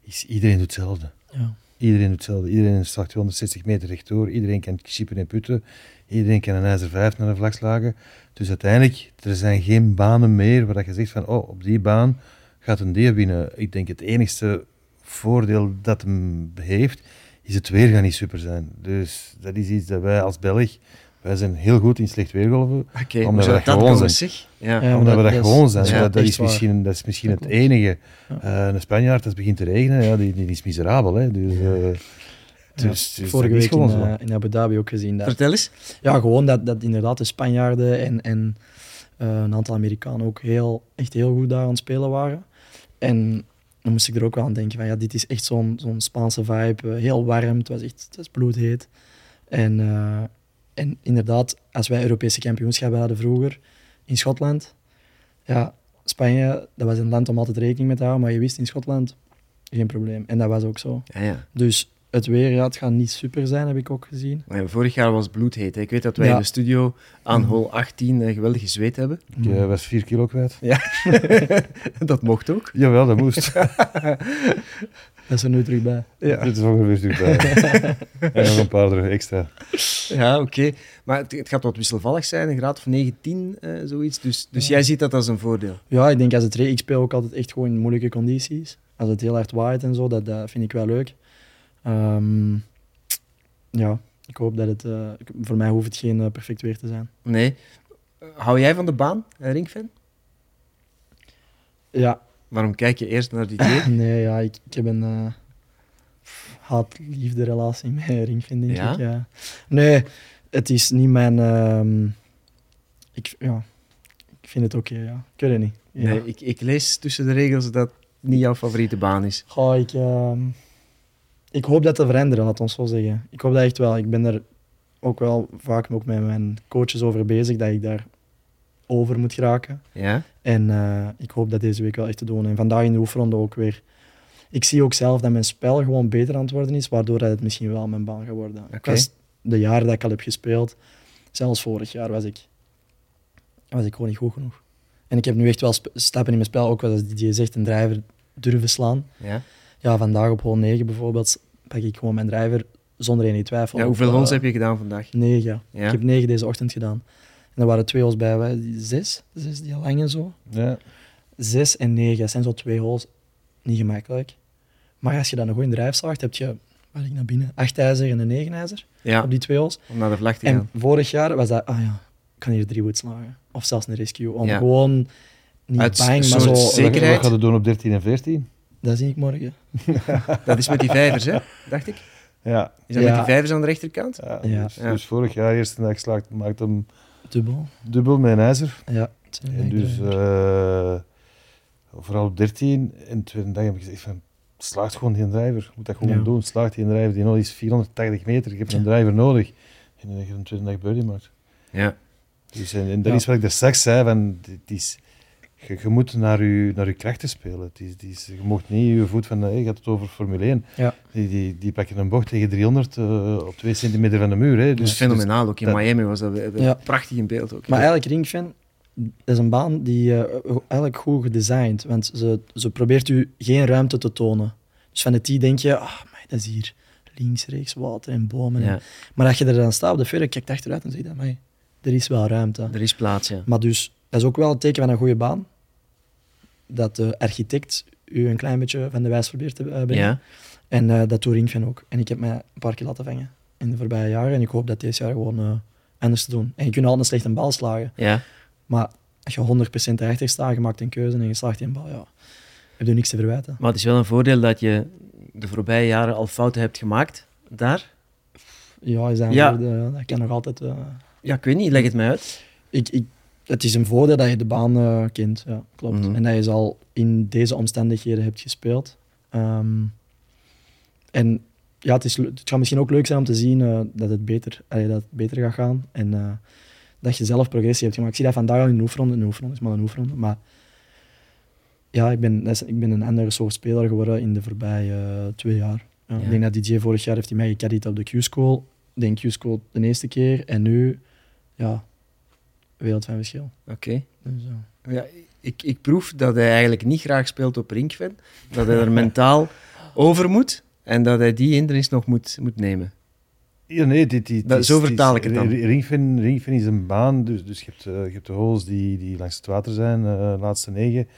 Speaker 2: is iedereen doet hetzelfde.
Speaker 3: Ja.
Speaker 2: Iedereen doet hetzelfde. Iedereen slaagt 260 meter rechtdoor. Iedereen kan chippen en putten. Iedereen kan een ijzer 5 naar de vlag slagen. Dus uiteindelijk, er zijn geen banen meer waar je zegt van, oh, op die baan gaat een dier winnen. Ik denk het enigste voordeel dat hem heeft, is het weer niet super zijn. Dus dat is iets dat wij als Belg, wij zijn heel goed in slecht weergolven.
Speaker 1: Oké, okay,
Speaker 2: Omdat we dat
Speaker 1: dat
Speaker 2: gewoon zijn.
Speaker 1: zeg. Ja.
Speaker 3: Ja,
Speaker 2: omdat we dat,
Speaker 3: dat is-
Speaker 2: gewoon zijn.
Speaker 1: dat is
Speaker 2: dat, dat misschien, dat is misschien
Speaker 3: Dat
Speaker 2: het
Speaker 3: klopt.
Speaker 2: enige.
Speaker 3: Ja.
Speaker 2: Uh, een Spanjaard, als het begint te regenen, ja, die, die is miserabel. Hè. Dus, uh, dus, dus
Speaker 3: Vorige
Speaker 2: dat
Speaker 3: week in, uh, in Abu Dhabi ook gezien. Dat,
Speaker 1: Vertel eens.
Speaker 3: ja, gewoon dat, dat inderdaad de Spanjaarden en, en uh, een aantal Amerikanen ook heel, echt heel goed daar aan het spelen waren. En dan moest ik er ook wel aan denken van ja, dit is echt zo'n zo'n Spaanse vibe. heel warm, het was echt het was bloedheet. En, uh, en inderdaad, als wij Europese kampioenschappen hadden vroeger in Schotland, ja, Spanje, dat was een land om altijd rekening mee te houden, maar je wist in Schotland geen probleem. En dat was ook zo.
Speaker 1: Ja, ja.
Speaker 3: Dus het weer, ja, het gaat niet super zijn, heb ik ook gezien.
Speaker 1: Ja, vorig jaar was het bloedheet. Hè. Ik weet dat wij
Speaker 3: Ja.
Speaker 1: in de studio aan hol 18 uh, geweldig gezweet hebben.
Speaker 2: Ik uh, was vier kilo kwijt.
Speaker 1: Ja, <laughs> dat mocht ook.
Speaker 2: Jawel, dat moest. <laughs>
Speaker 3: Dat is er nu terug bij.
Speaker 1: Ja,
Speaker 2: Dit is ongeveer terug bij. <laughs> en nog een paar er extra.
Speaker 1: ja oké. Maar het, het, gaat wat wisselvallig zijn, een graad of 19, uh, zoiets. Dus, dus jij ziet dat als een voordeel?
Speaker 3: Ja, ik denk als het ik speel ook altijd echt gewoon in moeilijke condities. Als het heel hard waait en zo, dat, dat vind ik wel leuk. Um, ja, ik hoop dat het... Uh, voor mij hoeft het geen uh, perfect weer te zijn.
Speaker 1: Nee. Hou jij van de baan, ringfan?
Speaker 3: Ja.
Speaker 1: Waarom kijk je eerst naar die <laughs> twee?
Speaker 3: nee, ja, ik, ik heb een uh, haat-liefde relatie met ringfan, denk
Speaker 1: ja?
Speaker 3: ik. Ja. Nee, het is niet mijn... Um, ik, ja, ik vind het oké, okay, ja. Ik weet het niet. Ja.
Speaker 1: Nee, ik, ik lees tussen de regels dat het niet jouw favoriete baan is.
Speaker 3: Goh, ik, uh, ik hoop dat te veranderen, laat ons zo zeggen. Ik hoop dat echt wel. Ik ben er ook wel vaak ook met mijn coaches over bezig, dat ik daar over moet geraken.
Speaker 1: Ja?
Speaker 3: En uh, ik hoop dat deze week wel echt te doen. En vandaag in de oefenronde ook weer. Ik zie ook zelf dat mijn spel gewoon beter aan het worden is, waardoor dat het misschien wel mijn baan gaat worden.
Speaker 1: Okay.
Speaker 3: De jaren dat ik al heb gespeeld, zelfs vorig jaar, was ik, was ik gewoon niet goed genoeg. En ik heb nu echt wel stappen in mijn spel, ook als die zegt, een driver durven slaan.
Speaker 1: Ja?
Speaker 3: Ja, vandaag op hole 9 bijvoorbeeld pak ik gewoon mijn driver zonder enige twijfel.
Speaker 1: Ja, hoeveel holes uh, heb je gedaan vandaag?
Speaker 3: 9.
Speaker 1: Ja?
Speaker 3: Ik heb 9 deze ochtend gedaan. En er waren twee holes bij, wij, zes, zes die lange zo.
Speaker 2: Ja.
Speaker 3: Zes en negen, dat zijn zo twee holes. Niet gemakkelijk. Maar als je dan een goede drive slaagt, heb je, wat ik naar binnen, acht ijzer en een negen ijzer
Speaker 1: ja.
Speaker 3: op die twee holes.
Speaker 1: Om naar de vlag te
Speaker 3: en
Speaker 1: gaan.
Speaker 3: vorig jaar was dat, ah ja, ik kan hier drie wood slagen. Of zelfs een rescue. Om
Speaker 1: ja.
Speaker 3: gewoon niet
Speaker 1: Uit
Speaker 3: bang, maar zo...
Speaker 1: zekerheid.
Speaker 2: Wat gaan we doen op 13 en 14?
Speaker 3: Dat zie ik morgen. <laughs>
Speaker 1: dat is met die vijvers, hè? Dacht ik.
Speaker 2: Ja.
Speaker 1: Is dat
Speaker 3: ja.
Speaker 1: met die vijvers aan de rechterkant?
Speaker 2: Ja,
Speaker 3: Ja.
Speaker 2: Dus,
Speaker 1: Ja.
Speaker 2: dus vorig jaar, eerste dag geslaagd, maakte hem
Speaker 3: Dubbel.
Speaker 2: dubbel met een ijzer.
Speaker 3: Ja.
Speaker 2: En dus uh, vooral op 13. En de tweede dag heb ik gezegd van, slaagt gewoon die driver. Je moet dat gewoon
Speaker 3: Ja.
Speaker 2: doen. Slaagt die driver. Die nog is 480 meter. Je hebt een driver nodig. En dan heb je een tweede dag birdie maakt.
Speaker 1: Ja.
Speaker 2: Dus, en, en dat
Speaker 3: Ja.
Speaker 2: is wat ik daar straks zei. Van, het is, je, je moet naar je, naar je krachten spelen. Het is, het is, je mocht niet je voet van, hey, je had het over Formule 1.
Speaker 3: Ja.
Speaker 2: Die, die, die pakken een bocht tegen 300 uh, op 2 centimeter van de muur. Hè.
Speaker 1: Dus,
Speaker 2: Dus,
Speaker 1: fenomenaal. Ook in
Speaker 2: dat-
Speaker 1: Miami was dat
Speaker 3: Ja.
Speaker 1: prachtig in beeld ook.
Speaker 3: Maar eigenlijk Ringfan, dat is een baan die uh, eigenlijk goed gedesigned. Want ze, ze probeert u geen ruimte te tonen. Dus van de tee denk je, ah, maar dat is hier links, rechts, water en bomen. en-
Speaker 1: Ja,
Speaker 3: Maar als je er dan staat op de verre, kijkt achteruit en zeg je, "Amai, er is wel ruimte.
Speaker 1: er is plaats, ja.
Speaker 3: Maar dus, dat is ook wel een teken van een goede baan. Dat de architect u een klein beetje van de wijs probeert te eh, brengen.
Speaker 1: Ja,
Speaker 3: En eh, dat doet Ringfen ook. En ik heb mij een paar keer laten vangen in de voorbije jaren. En ik hoop dat deze jaar gewoon eh, anders te doen. En je kunt altijd een slechte bal slagen.
Speaker 1: ja.
Speaker 3: Maar als je 100% erachter staat, je maakt een keuze en je slaagt die bal, ja, heb je niks te verwijten.
Speaker 1: Maar het is wel een voordeel dat je de voorbije jaren al fouten hebt gemaakt daar.
Speaker 3: Ja, is dat, een
Speaker 1: Ja.
Speaker 3: dat kan nog altijd...
Speaker 1: Ja, ik weet niet, leg het mij uit.
Speaker 3: ik, ik, het is een voordeel dat je de baan eh, kent, ja, klopt.
Speaker 1: Mhm.
Speaker 3: En dat je ze al in deze omstandigheden hebt gespeeld. Ehm, en ja, het, is, het gaat misschien ook leuk zijn om te zien eh, dat, het beter, allee, dat het beter gaat gaan. En eh, dat je zelf progressie hebt gemaakt. Ik zie dat vandaag al in de oefenronde. Een oefenronde is maar een oefenronde. Maar ja, ik ben, ik ben een andere soort speler geworden in de voorbije twee jaar. Ja,
Speaker 1: Ja.
Speaker 3: Ik denk dat DJ vorig jaar heeft hij mij gecaddied op de Q-school. Ik denk Q-school de eerste keer. En nu, ja, wereld van verschil.
Speaker 1: Oké.
Speaker 3: Dus, ja.
Speaker 1: Ja, ik, ik proef dat hij eigenlijk niet graag speelt op Ringfen. Dat hij er mentaal over moet. En dat hij die hindernis nog moet, moet nemen.
Speaker 2: Ja, nee, dit, dit,
Speaker 1: Dat-
Speaker 2: is-
Speaker 1: zo
Speaker 2: het
Speaker 1: vertaal ik het dan.
Speaker 2: Ringfin, Ringfin is een baan, dus, dus je, hebt, eh, je hebt de holes die, die langs het water zijn, eh, de laatste negen.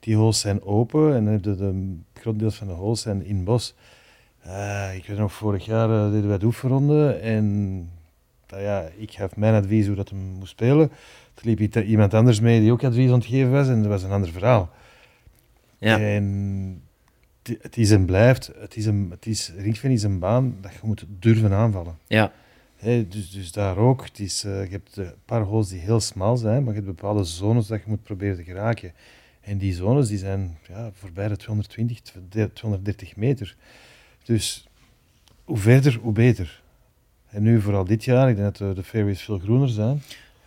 Speaker 2: Die holes zijn open en dan heb je de, het groot deel van de holes zijn in bos. Eh, ik weet nog, vorig jaar eh, deden wij de oefenronde en ja, ik gaf mijn advies hoe dat hem moest spelen. Er liep iemand anders mee die ook advies aan het geven was en dat was een ander verhaal.
Speaker 1: Ja,
Speaker 2: En het- is en blijft, het is een, het is, Ringfin is een baan dat je moet durven aanvallen.
Speaker 1: ja.
Speaker 2: Dus, dus daar ook. Het is, eh, je hebt een paar holes die heel smal zijn, maar je hebt bepaalde zones dat je moet proberen te geraken. En die zones die zijn ja, voorbij de 220, 230 meter. Dus hoe verder, hoe beter. En nu vooral dit jaar, ik denk dat de, de fairways veel groener zijn.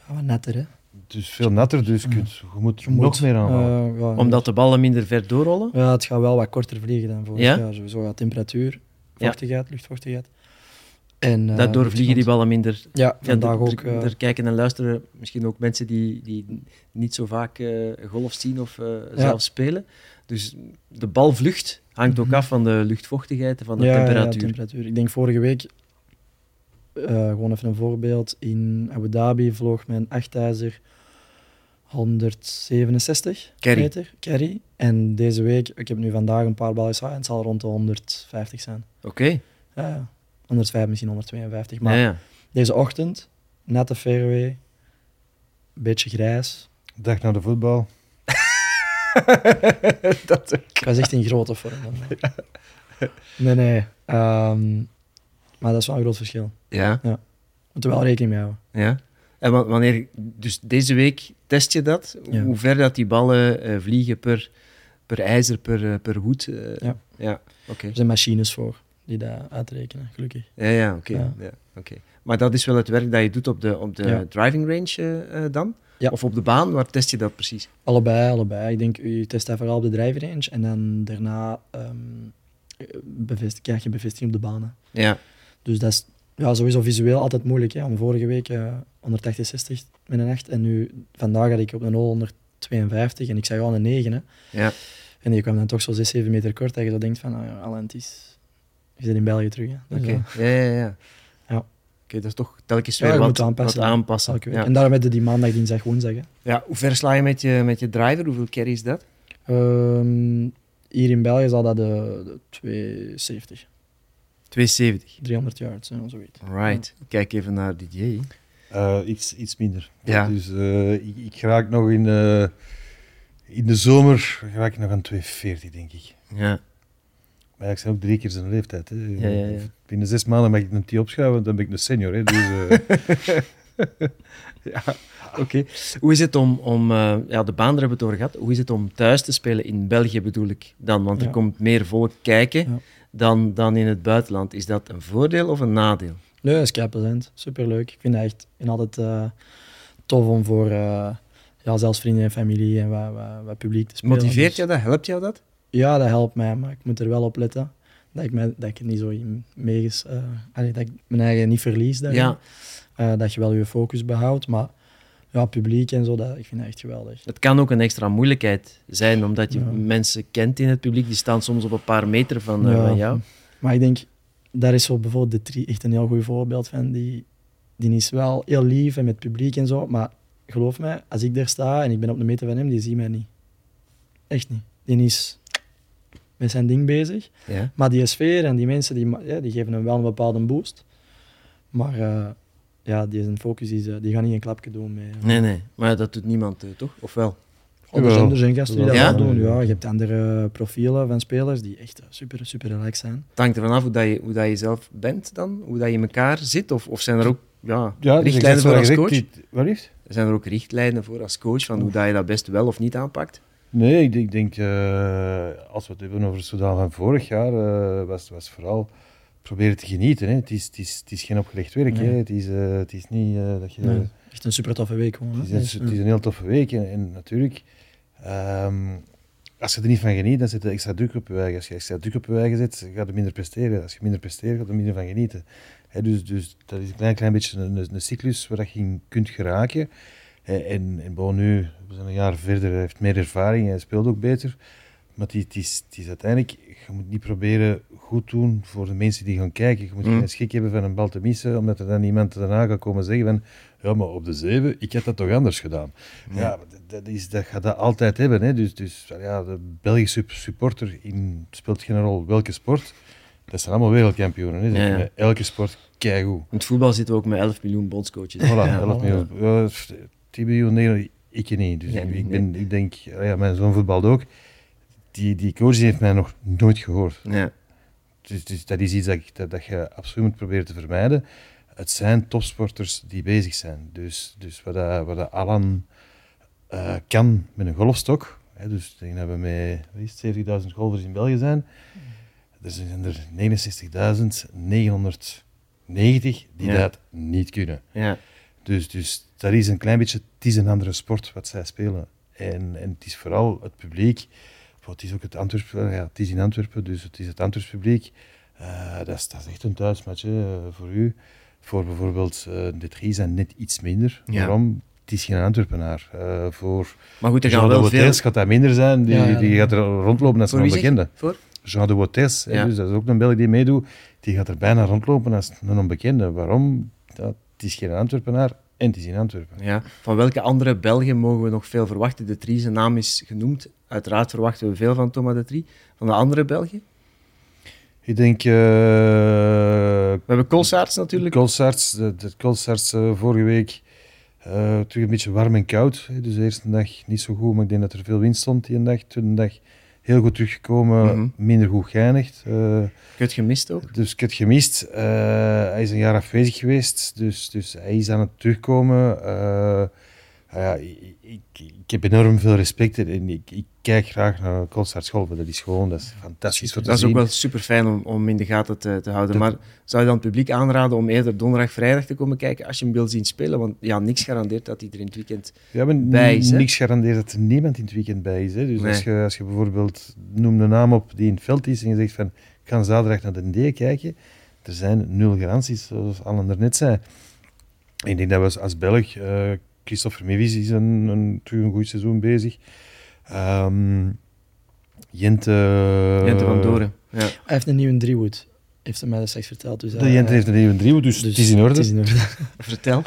Speaker 3: Ja, wat netter, hè?
Speaker 2: Dus veel natter, dus je, kunt, je moet nog meer aanvallen.
Speaker 3: Eh, ja,
Speaker 1: Omdat de ballen minder ver doorrollen.
Speaker 3: Ja, het gaat wel wat korter vliegen dan vorig
Speaker 1: Ja?
Speaker 3: jaar. Sowieso gaat temperatuur,
Speaker 1: Ja.
Speaker 3: vochtigheid, luchtvochtigheid. En, eh,
Speaker 1: Daardoor vliegen die ballen minder.
Speaker 3: Ja,
Speaker 1: Ja,
Speaker 3: vandaag
Speaker 1: er-
Speaker 3: ook.
Speaker 1: er,
Speaker 3: eh,
Speaker 1: er kijken en luisteren misschien ook mensen die, die niet zo vaak eh, golf zien of eh, zelf spelen. Dus de balvlucht hangt ook
Speaker 3: Mhm.
Speaker 1: af van de luchtvochtigheid en van de
Speaker 3: ja,
Speaker 1: temperatuur.
Speaker 3: Ja, temperatuur. Ik denk vorige week, gewoon even een voorbeeld, in Abu Dhabi vloog mijn achtijzer 167
Speaker 1: Carry.
Speaker 3: meter, carry. En deze week, ik heb nu vandaag een paar ballen gehad en het zal rond de 150 zijn.
Speaker 1: Oké,
Speaker 3: Ja, ja. 105, misschien 152. Maar
Speaker 1: ja, ja.
Speaker 3: deze ochtend, nette fairway, beetje grijs.
Speaker 2: Dag naar de voetbal. <laughs>
Speaker 1: dat ook.
Speaker 3: Ik was echt in grote vorm. dan. <laughs> Nee, nee. ehm, maar dat is wel een groot verschil.
Speaker 1: Ja,
Speaker 3: Moet er wel rekening mee houden.
Speaker 1: ja. En wa- wanneer, dus deze week test je dat,
Speaker 3: Ja.
Speaker 1: hoe ver dat die ballen eh, vliegen per, per ijzer, per, eh, per hoed. eh,
Speaker 3: Ja.
Speaker 1: ja. Oké.
Speaker 3: Er zijn machines voor die dat uitrekenen, gelukkig.
Speaker 1: Ja, ja, oké.
Speaker 3: Ja.
Speaker 1: Ja. oké. Maar dat is wel het werk dat je doet op de, op de
Speaker 3: Ja.
Speaker 1: driving range dan?
Speaker 3: Ja.
Speaker 1: Of op de baan? Waar test je dat precies?
Speaker 3: Allebei, allebei. Ik denk, je test dat vooral op de drive range en dan daarna ehm krijg je bevestiging op de banen.
Speaker 1: Ja,
Speaker 3: Dus dat is ja, sowieso visueel altijd moeilijk. Hè. Om vorige week eh 168 met een 8 en nu vandaag had ik op een 0 152 en ik zei al een 9. Hè.
Speaker 1: ja.
Speaker 3: En die kwam dan toch zo 6, 7 meter kort dat je zo denkt van, ah ja, Alain, het is... Je zit in België terug. Dus,
Speaker 1: Oké.
Speaker 3: eh,
Speaker 1: Ja, ja, ja.
Speaker 3: Ja.
Speaker 1: Oké, dat is toch telkens weer
Speaker 3: je
Speaker 1: wat,
Speaker 3: aanpassen.
Speaker 1: wat aanpassen. Ja.
Speaker 3: En daarom heb je die maandag, dinsdag, woensdag. Hè.
Speaker 1: Ja, hoe ver sla je met je, met je driver? Hoeveel carry is dat?
Speaker 3: Ehm, hier in België zal dat de, de 270,
Speaker 1: 270.
Speaker 3: 300 yards, hè, zoiets.
Speaker 1: Right. Kijk even naar DJ.
Speaker 2: Eh, iets, iets minder.
Speaker 1: Ja.
Speaker 2: Dus eh, ik, ik raak nog in, eh, in de zomer raak ik nog aan 240, denk ik.
Speaker 1: Ja.
Speaker 2: Maar ik zijn ook drie keer zijn leeftijd. Hè.
Speaker 1: Ja, ja, ja.
Speaker 2: Binnen zes maanden mag ik een tee opschuiven, dan ben ik een senior. Hè. Dus, eh, <laughs>
Speaker 1: ja. Oké. Hoe is het om, om eh, ja, de baan, hebben we het over gehad. Hoe is het om thuis te spelen in België bedoel ik dan? Want er
Speaker 3: Ja.
Speaker 1: komt meer volk kijken
Speaker 3: Ja.
Speaker 1: Dan, dan in het buitenland. Is dat een voordeel of een nadeel?
Speaker 3: Nee, dat is kei plezant. Superleuk. Ik vind het echt in altijd eh, tof om voor eh, ja, zelfs vrienden en familie en wat, wat, wat publiek te spelen.
Speaker 1: Motiveert
Speaker 3: Dus-
Speaker 1: jou dat? Helpt jou dat?
Speaker 3: Ja, dat helpt mij, maar ik moet er wel op letten. Dat ik, mij, dat ik niet zo meeges... eh, dat ik mijn eigen niet verlies daarin.
Speaker 1: Ja.
Speaker 3: Dat je wel je focus behoudt, maar ja, publiek en zo, dat, ik vind dat echt geweldig.
Speaker 1: Het kan ook een extra moeilijkheid zijn, omdat je
Speaker 3: Ja.
Speaker 1: mensen kent in het publiek. Die staan soms op een paar meter van, eh, van jou.
Speaker 3: Maar ik denk, daar is zo bijvoorbeeld de Tri echt een heel goed voorbeeld van. Die, die is wel heel lief en met publiek en zo, maar geloof mij, als ik daar sta en ik ben op de meter van hem, die ziet mij niet. Echt niet. Die is met zijn ding bezig.
Speaker 1: Ja.
Speaker 3: Maar die sfeer en die mensen, die, ja, die geven hem wel een bepaalde boost. Maar eh, ja, die zijn focus, is, eh, die gaan niet een klapje doen met... eh,
Speaker 1: Nee, nee. Maar dat doet niemand, eh, toch? Of wel?
Speaker 3: Oh, er, zijn, er zijn gasten die dat
Speaker 1: Ja?
Speaker 3: wel doen. Ja, je hebt andere profielen van spelers die echt super, super relaxed zijn.
Speaker 1: Het hangt ervan af hoe, dat je, hoe dat je zelf bent dan? Hoe dat je in elkaar zit? Of, of zijn er ook ja,
Speaker 2: Ja, dus
Speaker 1: richtlijnen voor als coach?
Speaker 2: Wat liefst?
Speaker 1: Zijn er ook richtlijnen voor als coach van hoe dat je dat best wel of niet aanpakt?
Speaker 2: Nee, ik denk, ik denk eh, als we het hebben over Sudan van vorig jaar, eh, was was vooral proberen te genieten. Hè. Het, is, het, is, het is geen opgelegd werk.
Speaker 3: Nee.
Speaker 2: Hè. Het, is, eh, het is niet dat je...
Speaker 3: Nee, echt een super toffe week.
Speaker 2: Het is, een, het is een heel toffe week. En, en natuurlijk, ehm, als je er niet van geniet, dan zit er extra druk op je eigen. Als je extra druk op je eigen zet, ga je minder presteren. Als je minder presteert, ga je er minder van genieten. Dus, dus dat is een klein, klein beetje een, een cyclus waar je in kunt geraken. En, en bon, nu, we zijn een jaar verder, hij heeft meer ervaring, hij speelt ook beter. Maar het is, het is uiteindelijk, je moet niet proberen goed doen voor de mensen die gaan kijken. Je moet
Speaker 1: Mm.
Speaker 2: geen schik hebben van een bal te missen, omdat er dan iemand daarna gaat komen zeggen van ja, maar op de zeven, ik heb dat toch anders gedaan. Ja, maar dat, is, dat gaat dat altijd hebben. Hè. Dus, dus ja, de Belgische supporter in, speelt geen rol welke sport. Dat zijn allemaal wereldkampioenen. Hè.
Speaker 1: Ja, ja.
Speaker 2: Elke sport keigoed.
Speaker 1: In het voetbal zitten we ook met 11 miljoen bondscoaches.
Speaker 2: Voilà,
Speaker 1: Ja.
Speaker 2: 11 miljoen. Ja, 10 miljoen, nee, ik niet. Dus
Speaker 1: Ja,
Speaker 2: ik, ben, ik denk, ja, mijn zoon voetbalt ook. Die, die coach die heeft mij nog nooit gehoord.
Speaker 1: Ja.
Speaker 2: Dus, dus dat is iets dat, ik- dat, dat je absoluut moet proberen te vermijden. Het zijn topsporters die bezig zijn. Dus, dus wat, dat, wat dat Alan eh, kan met een golfstok. Hè, dus ik denk dat we met wat is het, 70.000 golfers in België zijn. Er zijn er 69.990 die
Speaker 1: Ja.
Speaker 2: dat niet kunnen.
Speaker 1: Ja.
Speaker 2: Dus, dus dat is een klein beetje, het is een andere sport wat zij spelen. En, en het is vooral het publiek. Het is ook het Antwerpen, ja, het is in Antwerpen, dus het is het Antwerps publiek. Eh, dat, is, dat is echt een thuismatch hè, eh, voor u. Voor bijvoorbeeld eh, de drie zijn net iets minder.
Speaker 1: Ja.
Speaker 2: Waarom? Het is geen Antwerpenaar. Eh, voor
Speaker 1: Maar goed, er gaan wel veel...
Speaker 2: Gaat dat minder zijn. Die,
Speaker 3: Ja,
Speaker 2: die gaat er rondlopen als een onbekende.
Speaker 1: Voor?
Speaker 2: Jean de dus dat is ook een Belg die meedoet. Die gaat er bijna rondlopen als een onbekende. Waarom? Ja, het is geen Antwerpenaar en het is in Antwerpen.
Speaker 1: Ja. Van welke andere Belgen mogen we nog veel verwachten? De Trie, zijn naam is genoemd. Uiteraard verwachten we veel van Thomas de Trie. Van de andere Belgen?
Speaker 2: Ik denk... eh
Speaker 1: We hebben Kolsaerts natuurlijk.
Speaker 2: Kolsarts, de, de eh, vorige week eh, terug een beetje warm en koud. Dus de eerste dag niet zo goed, maar ik denk dat er veel wind stond die dag. Tweede dag heel goed teruggekomen,
Speaker 1: Mhm.
Speaker 2: minder goed geëindigd. Eh,
Speaker 1: Ik heb gemist ook.
Speaker 2: dus ik heb gemist. Hij is een jaar afwezig geweest, dus, dus hij is aan het terugkomen. Eh, ja, ik, ik, ik heb enorm veel respect en ik, ik kijk graag naar golven. Dat is gewoon dat is fantastisch voor te
Speaker 1: Dat is
Speaker 2: zien.
Speaker 1: ook wel super fijn om, om in de gaten te, te houden.
Speaker 2: Dat-
Speaker 1: Maar zou je dan het publiek aanraden om eerder donderdag, vrijdag te komen kijken als je hem wil zien spelen? Want ja, niks garandeert dat hij er in het weekend bij is, hè?
Speaker 2: niks gegarandeerd dat er niemand in het weekend bij is. Hè. Dus
Speaker 1: Nee.
Speaker 2: als, je, als je bijvoorbeeld noem een naam op die in het veld is en je zegt van ik ga zaterdag naar de D kijken, er zijn nul garanties, zoals Alan er net zei. Ik denk dat we als, als Belg, eh Christopher Mevis is een, een, een goed seizoen bezig. Ehm Jente...
Speaker 1: Jente van Doren. Ja.
Speaker 3: Hij heeft een nieuwe driewood, heeft hij mij straks verteld. Dus
Speaker 2: De Jente heeft een nieuwe driehoek, dus, het is in orde.
Speaker 3: Het is in orde. <laughs>
Speaker 1: Vertel.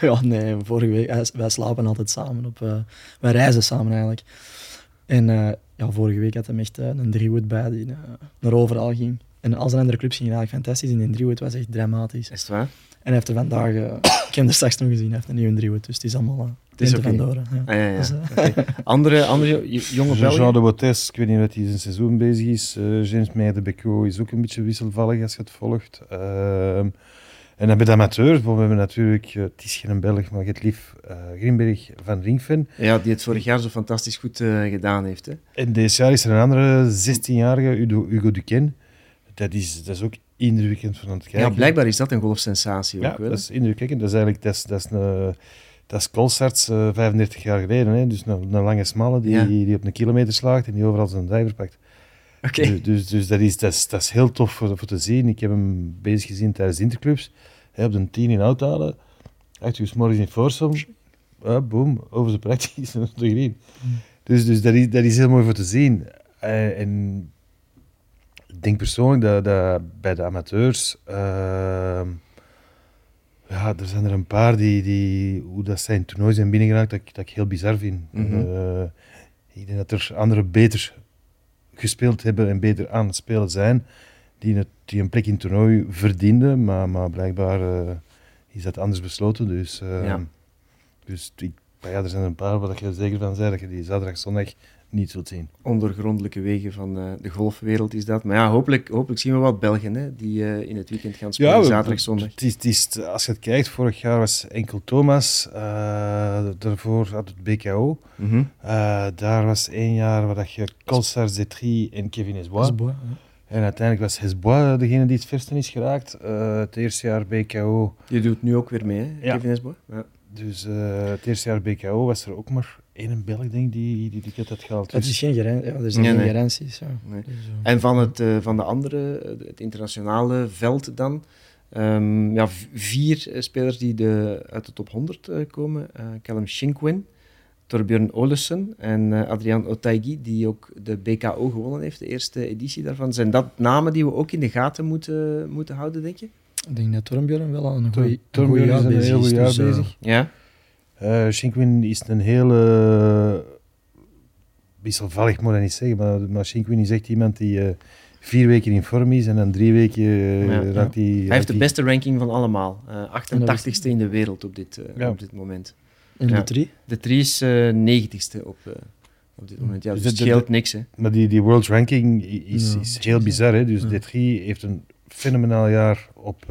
Speaker 3: ja, nee, vorige week, wij slapen altijd samen op, eh, wij reizen samen eigenlijk. En eh, ja, vorige week had hij echt eh, een driewood bij die eh, naar overal ging. En al zijn andere clubs gingen eigenlijk fantastisch. In een driewood was echt dramatisch.
Speaker 1: Is het waar?
Speaker 3: En hij heeft er vandaag, eh, ik heb hem er straks nog gezien, hij heeft een nieuwe driewood. Dus het is allemaal uh,
Speaker 1: Het is
Speaker 3: van
Speaker 1: oké.
Speaker 3: Doren. Ja.
Speaker 1: Ah, ja, ja.
Speaker 3: Dus, eh.
Speaker 1: Andere, andere jonge
Speaker 2: Jean
Speaker 1: Belgen?
Speaker 2: de Botes, ik weet niet wat hij zijn seizoen bezig is. Eh, James Meijer de Becco is ook een beetje wisselvallig als je het volgt. Ehm, en dan bij de amateurs, we hebben natuurlijk, eh, het is geen Belg, maar het lief eh Grimberg van Ringfen.
Speaker 1: Ja, die het vorig jaar zo fantastisch goed eh, gedaan heeft. Hè?
Speaker 2: En deze jaar is er een andere 16-jarige, Hugo, Hugo Duquesne. Dat is, dat is ook indrukwekkend van aan het kijken.
Speaker 1: Ja, blijkbaar is dat een golfsensatie
Speaker 2: Ja,
Speaker 1: ook wel.
Speaker 2: dat is indrukwekkend. Dat is eigenlijk dat is, dat is een, dat is Kolsarts eh, 35 jaar geleden. Hè? Dus een, een lange smalle die,
Speaker 1: Ja.
Speaker 2: die op een kilometer slaagt en die overal zijn driver pakt.
Speaker 1: Oké.
Speaker 2: Dus, dus, dus dat, is, dat, is, dat is heel tof voor, voor te zien. Ik heb hem bezig gezien tijdens de interclubs. Hij op de 10 in Outhalen. Acht uur 's morgens in Forsum. Ja, boom, over zijn praktisch <laughs> de green. Dus, dus dat, is, dat is heel mooi voor te zien. Eh, en denk persoonlijk dat, dat bij de amateurs, ehm, ja, er zijn er een paar die, die hoe dat zijn toernooien zijn binnengeraakt, dat, ik- dat ik heel bizar vind.
Speaker 1: Mhm.
Speaker 2: Eh, ik denk dat er anderen beter gespeeld hebben en beter aan het spelen zijn, die, het, die een plek in het toernooi verdienden, maar, maar blijkbaar eh, is dat anders besloten. Dus, eh,
Speaker 1: Ja.
Speaker 2: dus ik, ja, er zijn een paar waar je er zeker van bent dat je die zaterdag, zondag niet zult zien.
Speaker 1: ondergrondelijke wegen van eh, de golfwereld is dat. Maar ja, hopelijk, hopelijk zien we wat Belgen hè, die eh, in het weekend gaan spelen,
Speaker 2: we-
Speaker 1: zaterdag, zondag.
Speaker 2: Het is, het is, als je het kijkt, vorig jaar was enkel Thomas, eh, daarvoor had het BKO.
Speaker 1: Mhm.
Speaker 2: Eh, daar was één jaar waar dat je Colsar, Zetri en Kevin Esbois.
Speaker 3: Ja.
Speaker 2: En uiteindelijk was Hesbois degene die het verste is geraakt. Eh, het eerste jaar BKO.
Speaker 1: Die doet nu ook weer mee, hè,
Speaker 2: Ja.
Speaker 1: Kevin Esbo. Ja.
Speaker 2: Dus eh, het eerste jaar BKO was er ook maar één Belg, denk ik, die die ticket had gehaald.
Speaker 3: Het
Speaker 2: Dus-
Speaker 3: is geen garantie. Ja, er zijn
Speaker 1: Nee,
Speaker 3: geen
Speaker 1: nee.
Speaker 3: garanties. Ja.
Speaker 1: Nee.
Speaker 3: Dus, eh,
Speaker 1: En van het, eh, van de andere, eh, het internationale veld dan. Ehm, ja, vier spelers die de, uit de top 100 eh, komen. Eh Callum Shinkwin, Torbjörn Olesen en eh, Adrian Otaigi, die ook de BKO gewonnen heeft, de eerste editie daarvan. Zijn dat namen die we ook in de gaten moeten, moeten houden, denk je?
Speaker 3: ik denk dat Torbjörn wel al een goede
Speaker 2: Torbjörn is een heel jaar
Speaker 3: dus,
Speaker 2: bezig.
Speaker 1: Ja?
Speaker 2: Eh Shinkwin is een hele... wisselvallig moet ik niet zeggen, maar, maar Shinkwin is echt iemand die eh, vier weken in vorm is en dan drie weken eh,
Speaker 1: Ja.
Speaker 2: raakt hij...
Speaker 1: Hij heeft de beste ranking van allemaal. Eh 88ste in de wereld op dit, eh,
Speaker 2: Ja.
Speaker 1: op dit moment.
Speaker 3: En
Speaker 1: Ja.
Speaker 3: de drie?
Speaker 1: De 3 is eh 90ste op, eh, op dit moment. Ja, dus
Speaker 2: Dus
Speaker 1: het
Speaker 2: de- de-
Speaker 1: scheelt niks. Hè.
Speaker 2: Maar die, die world ranking is,
Speaker 3: Ja.
Speaker 2: is heel bizar. Hè? Dus
Speaker 3: Ja.
Speaker 2: D3 heeft een fenomenaal jaar op eh,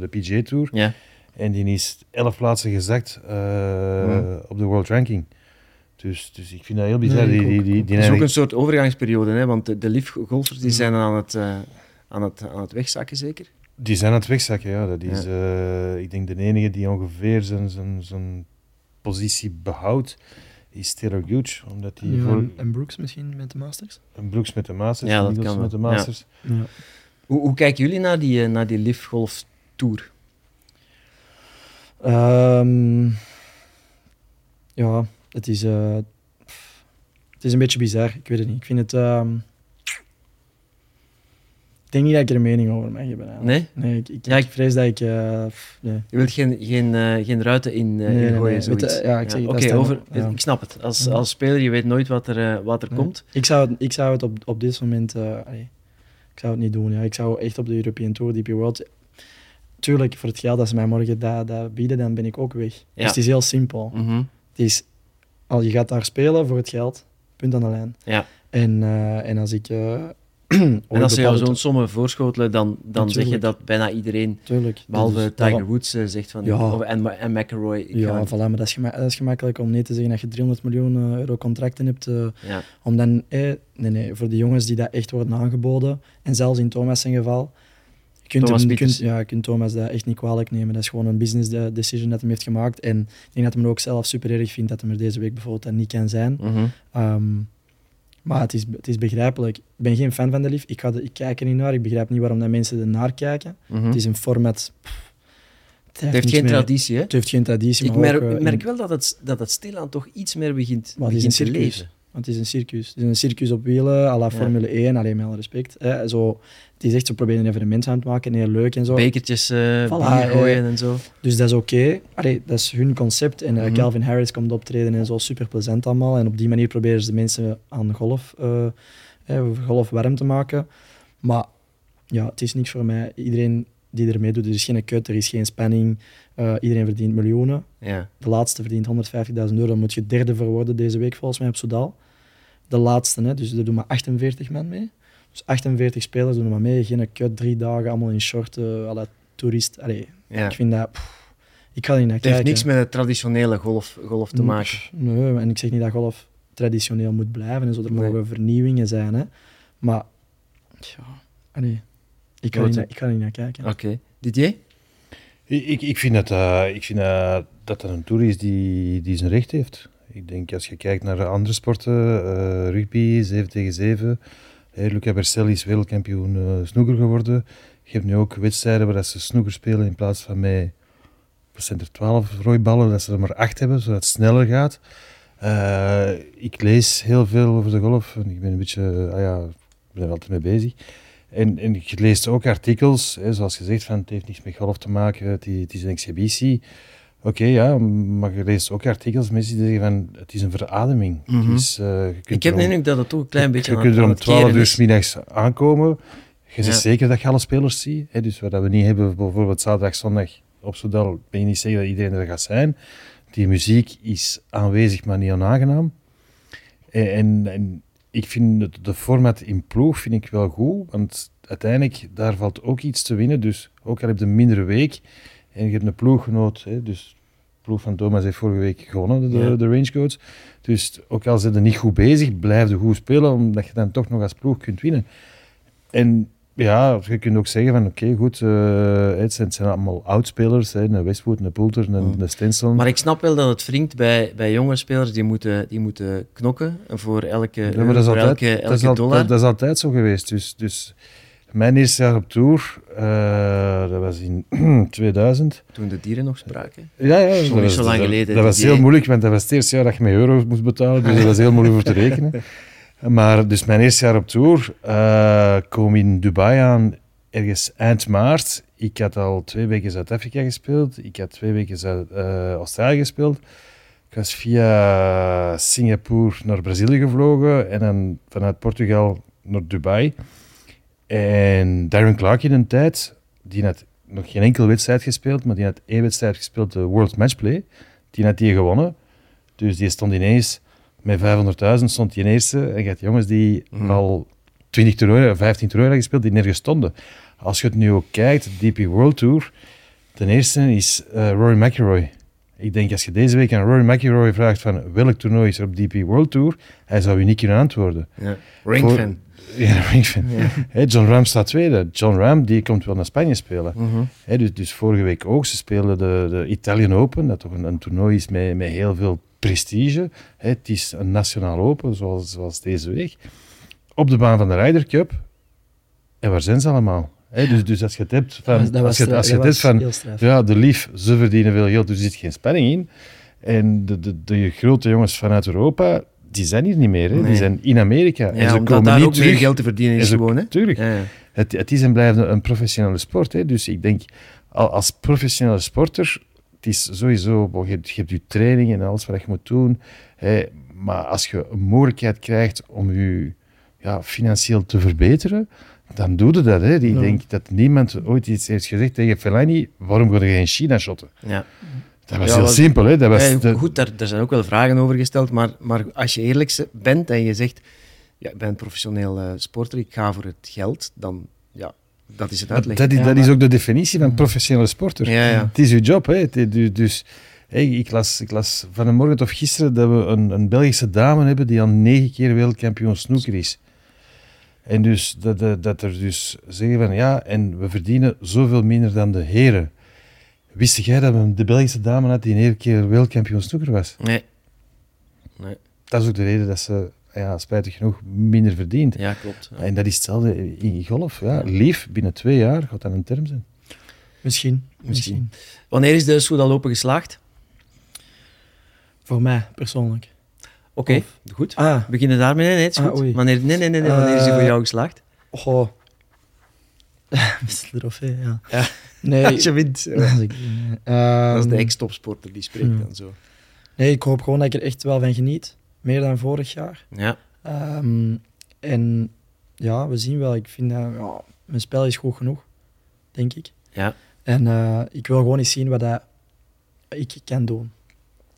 Speaker 2: de PGA Tour.
Speaker 1: Ja.
Speaker 2: En die is 11 plaatsen gezakt eh,
Speaker 1: Ja.
Speaker 2: op de world ranking. Dus, dus ik vind dat heel bizar.
Speaker 3: Nee,
Speaker 2: die, die, die, die
Speaker 1: is ook een soort overgangsperiode, hè, want de, de lief-golfers die
Speaker 3: Ja.
Speaker 1: zijn aan het, eh, aan, het, aan het wegzakken, zeker.
Speaker 2: die zijn aan het wegzakken. Ja. Dat is, eh, ik denk de enige die ongeveer zijn, zijn, zijn positie behoudt, is Taylor Gooch. Omdat
Speaker 3: Ja,
Speaker 2: voor
Speaker 3: en- en Brooks misschien met de Masters?
Speaker 2: een Brooks met de Masters,
Speaker 1: Ja,
Speaker 2: en
Speaker 1: dat kan
Speaker 2: met de. Masters.
Speaker 3: Ja.
Speaker 1: Hoe, hoe kijken jullie naar die, naar die tour?
Speaker 3: Ehm, ja, het is, eh, het is een beetje bizar. Ik weet het niet. Ik vind het... ehm, ik denk niet dat ik er een mening over mag hebben. eigenlijk.
Speaker 1: Nee?
Speaker 3: Nee, ik, ik,
Speaker 1: Ja,
Speaker 3: ik vrees dat ik... eh, pff, nee.
Speaker 1: Je wilt geen, geen, eh, geen ruiten in,
Speaker 3: Nee,
Speaker 1: in gooien,
Speaker 3: nee.
Speaker 1: zoiets.
Speaker 3: Ja, ik zeg, dat
Speaker 1: Oké, over,
Speaker 3: ja.
Speaker 1: ik snap het. Als,
Speaker 3: Ja.
Speaker 1: als speler, je weet nooit wat er, wat er komt.
Speaker 3: Ik zou het, ik zou het op, op dit moment... allee, ik zou het niet doen. Ja. Ik zou echt op de European Tour, DP World... Tuurlijk, voor het geld dat ze mij morgen dat, dat bieden, dan ben ik ook weg.
Speaker 1: Ja.
Speaker 3: Dus het is heel simpel.
Speaker 1: Mhm.
Speaker 3: Het is, al je gaat daar spelen voor het geld, punt aan de lijn.
Speaker 1: Ja.
Speaker 3: En, eh, en als ik... eh, <clears throat>
Speaker 1: En als ze jou zo'n sommen voorschotelen, dan, dan zeg je dat bijna iedereen,
Speaker 3: Tuurlijk.
Speaker 1: behalve
Speaker 3: Dus-
Speaker 1: Tiger Woods, eh, zegt van...
Speaker 3: Ja.
Speaker 1: Of, en, en McElroy. ik
Speaker 3: Ja,
Speaker 1: ga-
Speaker 3: voilà, maar dat is, dat is gemakkelijk om nee te zeggen dat je 300 miljoen euro contracten hebt.
Speaker 1: ja.
Speaker 3: om dan, eh, nee, nee, voor de jongens die dat echt worden aangeboden, en zelfs in Thomas zijn geval, kunt,
Speaker 1: Thomas
Speaker 3: hem, kunt, ja, kunt Thomas dat echt niet kwalijk nemen. Dat is gewoon een business de- decision dat hij heeft gemaakt. En ik denk dat hij ook zelf super erg vindt dat hij er deze week bijvoorbeeld dan niet kan zijn.
Speaker 1: Mhm.
Speaker 3: Ehm, maar het is, het is begrijpelijk. Ik ben geen fan van de lief. Ik, ga de, ik kijk er niet naar. Ik begrijp niet waarom dat mensen er naar kijken.
Speaker 1: Mhm.
Speaker 3: Het is een format. pff, het
Speaker 1: Het heeft geen
Speaker 3: meer-
Speaker 1: traditie, hè?
Speaker 3: Het heeft geen traditie.
Speaker 1: Ik merk,
Speaker 3: ook, eh,
Speaker 1: merk wel dat het, dat het stilaan toch iets meer begint, begint te leven.
Speaker 3: Want het is een circus. Het is een circus op wielen, à la
Speaker 1: Ja.
Speaker 3: Formule 1, alleen met alle respect. Hè. Zo, het is echt, ze proberen een evenement aan te maken, heel leuk en zo.
Speaker 1: Bekertjes eh
Speaker 3: Voilà,
Speaker 1: gooien en zo.
Speaker 3: Dus dat is oké. Dat is hun concept. En eh,
Speaker 1: Mhm.
Speaker 3: Calvin Harris komt optreden en zo, super plezant allemaal. En op die manier proberen ze de mensen aan golf, eh, golf warm te maken. Maar ja, het is niks voor mij. Iedereen die ermee doet, er is geen cut, er is geen spanning. Eh, iedereen verdient miljoenen.
Speaker 1: Ja.
Speaker 3: De laatste verdient 150.000 euro. Dan moet je derde voor worden deze week volgens mij op Soudal. De laatste, hè, dus er doen maar 48 man mee. Dus 48 spelers doen er maar mee. Geen cut, drie dagen, allemaal in short, à la toerist. Allee,
Speaker 1: ja.
Speaker 3: Ik vind dat... pff, ik ga er niet naar
Speaker 1: Het heeft niks met het traditionele golf, golf te maken.
Speaker 3: Nee, en ik zeg niet dat golf traditioneel moet blijven. En zo, er
Speaker 1: Nee.
Speaker 3: mogen vernieuwingen zijn. Hè. Maar, ja, allee, ik, niet naar, ik ga er niet naar kijken.
Speaker 1: Oké. Didier?
Speaker 2: Ik, ik, ik vind, dat, eh, ik vind dat, dat dat een tour is die, die zijn recht heeft. Ik denk als je kijkt naar de andere sporten, eh, rugby 7 tegen 7. Hey, Luca Berselli is wereldkampioen eh snoeker geworden. Je hebt nu ook wedstrijden waar dat ze snoeker spelen in plaats van met wat zijn er 12 rooiballen, dat ze er maar 8 hebben, zodat het sneller gaat. Eh, ik lees heel veel over de golf en ik ben een beetje, ah ja, ik ben er altijd mee bezig. En, en je leest ook artikels, hè, zoals gezegd, van het heeft niets met golf te maken, het, is een exhibitie. Oké, ja, maar je leest ook artikels, mensen die zeggen van het is een verademing.
Speaker 1: Mhm.
Speaker 2: Is, eh, je kunt
Speaker 1: Ik heb de indruk dat het toch een klein beetje
Speaker 2: je
Speaker 1: aan,
Speaker 2: kunt er om
Speaker 1: het
Speaker 2: 12
Speaker 1: keren
Speaker 2: uur middags aankomen. Je
Speaker 1: Ja.
Speaker 2: zeker dat je alle spelers ziet. Hè? Dus wat we niet hebben, bijvoorbeeld zaterdag, zondag op Soudal, ben je niet zeggen dat iedereen er gaat zijn. Die muziek is aanwezig, maar niet onaangenaam. En, en, en ik vind het, de format in ploeg vind ik wel goed, want uiteindelijk daar valt ook iets te winnen. Dus ook al heb je een mindere week en je hebt een ploeggenoot, hè, dus de ploeg van Thomas heeft vorige week gewonnen, de,
Speaker 1: Ja.
Speaker 2: de rangecoach. Dus ook al zijn ze niet goed bezig, blijf je goed spelen, omdat je dan toch nog als ploeg kunt winnen. En ja, je kunt ook zeggen van oké, goed, eh, het, zijn, het zijn allemaal oudspelers, een Westwood, een Poulter, een,
Speaker 1: Mm.
Speaker 2: Stenson.
Speaker 1: Maar ik snap wel dat het wringt bij, bij jonge spelers die moeten, die moeten knokken voor elke,
Speaker 2: Ja, maar dat is altijd,
Speaker 1: elke,
Speaker 2: dat is
Speaker 1: elke
Speaker 2: al-
Speaker 1: dollar.
Speaker 2: dat- dat is altijd zo geweest. Dus, dus mijn eerste jaar op tour, eh, dat was in <clears throat> 2000.
Speaker 1: Toen de dieren nog spraken.
Speaker 2: Ja, ja, dat was,
Speaker 1: zo lang geleden,
Speaker 2: Dat was heel moeilijk, want dat was het eerste jaar dat je met euro's moest betalen, dus dat was heel moeilijk voor te rekenen. <laughs> Maar dus mijn eerste jaar op tour eh kwam in Dubai aan, ergens eind maart. Ik had al twee weken Zuid-Afrika gespeeld, ik had twee weken Zuid, eh, Australië gespeeld. Ik was via Singapore naar Brazilië gevlogen en dan vanuit Portugal naar Dubai. En Darren Clark in een tijd, die had nog geen enkele wedstrijd gespeeld, maar die had één wedstrijd gespeeld, de World Matchplay. Die had die gewonnen. Dus die stond ineens met 500.000 stond die in eerste. En je had jongens die
Speaker 1: Mhm.
Speaker 2: al 20 toernooien, 15 toernooien hadden gespeeld, die nergens stonden. Als je het nu ook kijkt, DP World Tour, ten eerste is eh, Rory McIlroy. Ik denk, als je deze week aan Rory McIlroy vraagt van welk toernooi is er op DP World Tour, hij zou je niet kunnen antwoorden.
Speaker 1: Ja. <laughs>
Speaker 2: Ja, ringfan. Hè, John Ram staat tweede. John Ram die komt wel naar Spanje spelen.
Speaker 1: Mhm.
Speaker 2: Dus, dus vorige week ook. Ze speelden de, de Italian Open, dat toch een, een toernooi is met, met heel veel prestige. Het is een nationaal open, zoals, zoals deze week. Op de baan van de Ryder Cup. En waar zijn ze allemaal? Hè, dus, dus als je het hebt van...
Speaker 3: Dat was-
Speaker 2: als je, als je het hebt van... Ja, de lief, ze verdienen veel geld, dus er zit geen spanning in. En de, de, de grote jongens vanuit Europa, die zijn hier niet meer. Hè.
Speaker 1: Nee.
Speaker 2: Die zijn in Amerika. en ze komen
Speaker 1: daar
Speaker 2: niet
Speaker 1: ook
Speaker 2: terug.
Speaker 1: meer geld te verdienen is
Speaker 2: En ze-
Speaker 1: gewoon. Hè?
Speaker 2: Tuurlijk.
Speaker 1: Ja, ja.
Speaker 2: Het, het is en blijft een, professionele sport. Hè. Dus ik denk, al- als professionele sporter, het is sowieso, je, hebt- je hebt je training en alles wat je moet doen. Hè. Maar als je een mogelijkheid krijgt om je ja, financieel te verbeteren, dan doe je dat. Hè. Ik
Speaker 3: Ja.
Speaker 2: denk dat niemand ooit iets heeft gezegd tegen Fellaini, waarom ga je geen China shotten?
Speaker 1: Ja.
Speaker 2: Dat was
Speaker 1: Ja,
Speaker 2: heel
Speaker 1: wat-
Speaker 2: simpel. Hè. Dat was
Speaker 1: Ja,
Speaker 2: de-
Speaker 1: goed, daar, daar zijn ook wel vragen over gesteld, maar, maar als je eerlijk bent en je zegt, ja, ik ben een professioneel eh, sporter, ik ga voor het geld, dan ja, dat is het
Speaker 2: dat, is,
Speaker 3: Ja,
Speaker 2: dat is
Speaker 3: maar-
Speaker 2: ook de definitie van professionele sporter.
Speaker 1: Ja, ja.
Speaker 2: Het is uw job, hè. Het- Dus, ik, las, ik las vanmorgen of gisteren dat we een, een Belgische dame hebben die al negen keer wereldkampioen snooker is. En dus dat, dat, dat er dus zeggen van ja, en we verdienen zoveel minder dan de heren. Wist jij dat we de Belgische dame had die negen keer wereldkampioen snooker was?
Speaker 1: Nee. nee.
Speaker 2: Dat is ook de reden dat ze, ja, spijtig genoeg, minder verdient.
Speaker 1: Ja, klopt. Ja.
Speaker 2: En dat is hetzelfde in golf. Ja. Lief, binnen twee jaar gaat dat een term zijn.
Speaker 3: Misschien.
Speaker 1: Misschien.
Speaker 3: Misschien.
Speaker 1: Wanneer is de Soudal Open geslaagd?
Speaker 3: Voor mij, persoonlijk.
Speaker 1: Oké, goed.
Speaker 3: Ah,
Speaker 1: We beginnen daarmee. Nee, nee, het is
Speaker 3: Ah,
Speaker 1: goed. wanneer, nee, nee, nee, nee, wanneer is die voor
Speaker 3: Eh,
Speaker 1: jou geslaagd? <laughs>
Speaker 3: Met de trofee, ja.
Speaker 1: Ja.
Speaker 3: Nee,
Speaker 1: Als je wint.
Speaker 3: dat is, ik- ehm,
Speaker 1: Dat is de ex-topsporter die spreekt
Speaker 3: Hmm.
Speaker 1: dan zo.
Speaker 3: Nee, ik hoop gewoon dat ik er echt wel van geniet. Meer dan vorig jaar.
Speaker 1: Ja.
Speaker 3: Ehm, en ja, we zien wel. Ik vind dat ja, mijn spel is goed genoeg, denk ik.
Speaker 1: Ja.
Speaker 3: En eh, ik wil gewoon eens zien wat dat ik kan doen.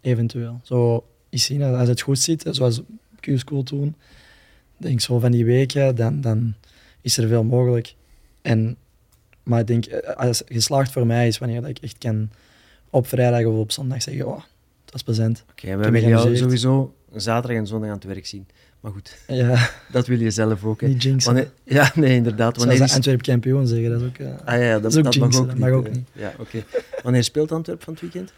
Speaker 3: Eventueel. Zo eens zien als het goed zit, zoals Q-School toen. Denk zo van die weken, dan, dan is er veel mogelijk. En, maar ik denk, eh, als geslaagd voor mij is wanneer dat ik echt kan op vrijdag of op zondag zeggen, oh, dat is plezant.
Speaker 1: Oké, we
Speaker 3: heb
Speaker 1: hebben jou sowieso zaterdag en zondag aan het werk zien. Maar goed,
Speaker 3: Ja,
Speaker 1: dat wil je zelf ook. Hè.
Speaker 3: niet jinxen.
Speaker 1: Wanneer, ja, nee, inderdaad.
Speaker 3: Zoals
Speaker 1: Wanneer
Speaker 3: de
Speaker 1: is...
Speaker 3: Antwerp kampioen zeggen, dat is ook... eh,
Speaker 1: Ah ja, ja, dat,
Speaker 3: Dat is ook
Speaker 1: dat mag
Speaker 3: jinxen,
Speaker 1: ook
Speaker 3: dat
Speaker 1: niet.
Speaker 3: mag ook
Speaker 1: eh.
Speaker 3: niet.
Speaker 1: Ja, oké. Wanneer speelt Antwerp van het weekend?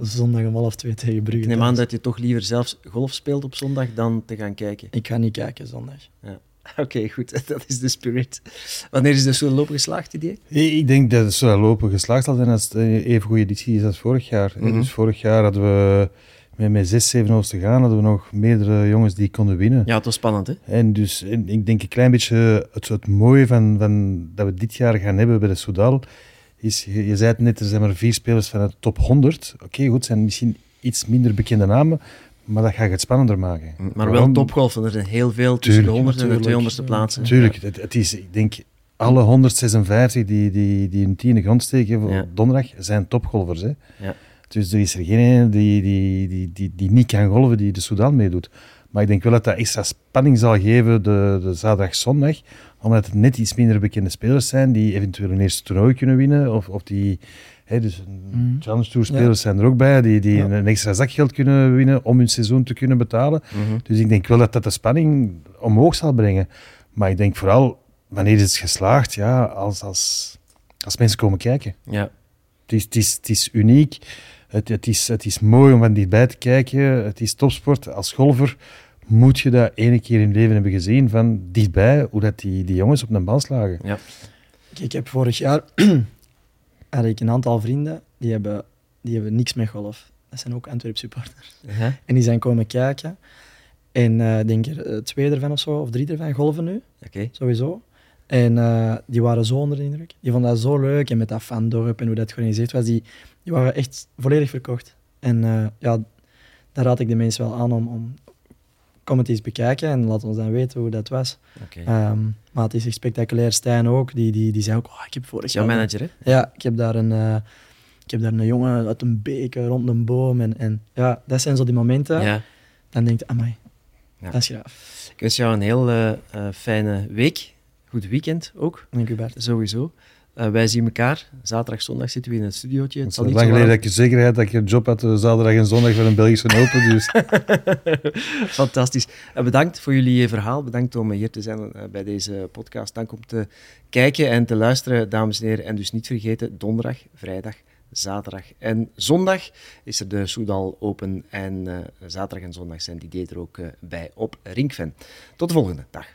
Speaker 3: zondag om half twee tegen Brugge.
Speaker 1: Ik neem aan dat je toch liever zelfs golf speelt op zondag dan te gaan kijken.
Speaker 3: Ik ga niet kijken zondag. <laughs>
Speaker 1: Oké, goed. <laughs> Dat is de spirit. Wanneer is de Soudal Open geslaagd, idee?
Speaker 2: Ik denk dat het zo lopen geslaagd zal zijn als het een even goede editie is als vorig jaar.
Speaker 1: Mhm.
Speaker 2: Dus vorig jaar hadden we met, met zes, zeven te gaan, hadden we nog meerdere jongens die konden winnen.
Speaker 1: Ja, het was spannend, hè?
Speaker 2: En dus en ik denk een klein beetje het, het mooie van, van dat we dit jaar gaan hebben bij de Soudal, is, je, je zei het net, er zijn maar vier spelers van de top 100. Oké, goed, zijn misschien iets minder bekende namen, maar dat gaat het spannender maken.
Speaker 1: Maar wel topgolfen, er zijn heel veel tussen de 100 en de 200ste plaatsen.
Speaker 2: Tuurlijk, het, het is, ik denk, alle 156 die, die, die een tiende grond steken voor
Speaker 1: Ja.
Speaker 2: donderdag zijn topgolfers. Hè.
Speaker 1: Ja.
Speaker 2: Dus er is er geen ene die, die, die, die, die niet kan golven die de Sudan meedoet. Maar ik denk wel dat dat extra spanning zal geven de, de zaterdag, zondag. Omdat het net iets minder bekende spelers zijn die eventueel een eerste toernooi kunnen winnen. Of, of die, hè, dus
Speaker 3: Mhm.
Speaker 2: Challenge Tour spelers zijn er ook bij, die, die
Speaker 3: Ja.
Speaker 2: een, een extra zakgeld kunnen winnen om hun seizoen te kunnen betalen.
Speaker 1: Mhm.
Speaker 2: Dus ik denk wel dat dat de spanning omhoog zal brengen. Maar ik denk vooral, wanneer is het geslaagd? Ja, als, als, als mensen komen kijken.
Speaker 1: Ja.
Speaker 2: Het is, het is, het is uniek. Het, het, is, het is mooi om van dichtbij te kijken. Het is topsport. Als golfer moet je dat ene keer in je leven hebben gezien van dichtbij, hoe dat die, die jongens op een bal slagen.
Speaker 1: Ja.
Speaker 3: Kijk, ik heb vorig jaar <clears throat> had ik een aantal vrienden die hebben, die hebben niks met golf. Dat zijn ook Antwerp supporters. En die zijn komen kijken. En eh, ik denk er eh, twee ervan of zo, of drie ervan golven nu,
Speaker 1: Oké.
Speaker 3: sowieso. En eh, die waren zo onder de indruk. Die vonden dat zo leuk. En met dat fandorp en hoe dat georganiseerd was, die, die waren echt volledig verkocht. En eh, ja, daar raad ik de mensen wel aan om, om kom het eens bekijken en laat ons dan weten hoe dat was. Ehm, maar het is echt spectaculair. Stijn ook, die, die, die zei ook, oh, ik heb vorig
Speaker 1: is jouw
Speaker 3: jaar...
Speaker 1: manager, hè?
Speaker 3: Ja, ik heb daar een, eh, ik heb daar een jongen uit een beek rond een boom. En, en ja, dat zijn zo die momenten.
Speaker 1: Ja.
Speaker 3: Dan denk je, amai,
Speaker 1: Ja.
Speaker 3: dat is graaf.
Speaker 1: Ik wens jou een heel eh, fijne week. Goed weekend ook,
Speaker 3: Dank u, Bart.
Speaker 1: sowieso. Eh, wij zien elkaar. Zaterdag, zondag zitten we in het studiootje. Het
Speaker 2: Het
Speaker 1: zal niet
Speaker 2: lang geleden dat je zekerheid dat ik een job had eh, zaterdag en zondag voor een Belgische Open. Dus <laughs>
Speaker 1: Fantastisch. En bedankt voor jullie eh, verhaal. Bedankt om hier te zijn eh, bij deze podcast. Dank om te kijken en te luisteren, dames en heren. En dus niet vergeten, donderdag, vrijdag, zaterdag en zondag is er de Soudal Open. En eh, zaterdag en zondag zijn die er ook eh, bij op Ringfen. Tot de volgende dag.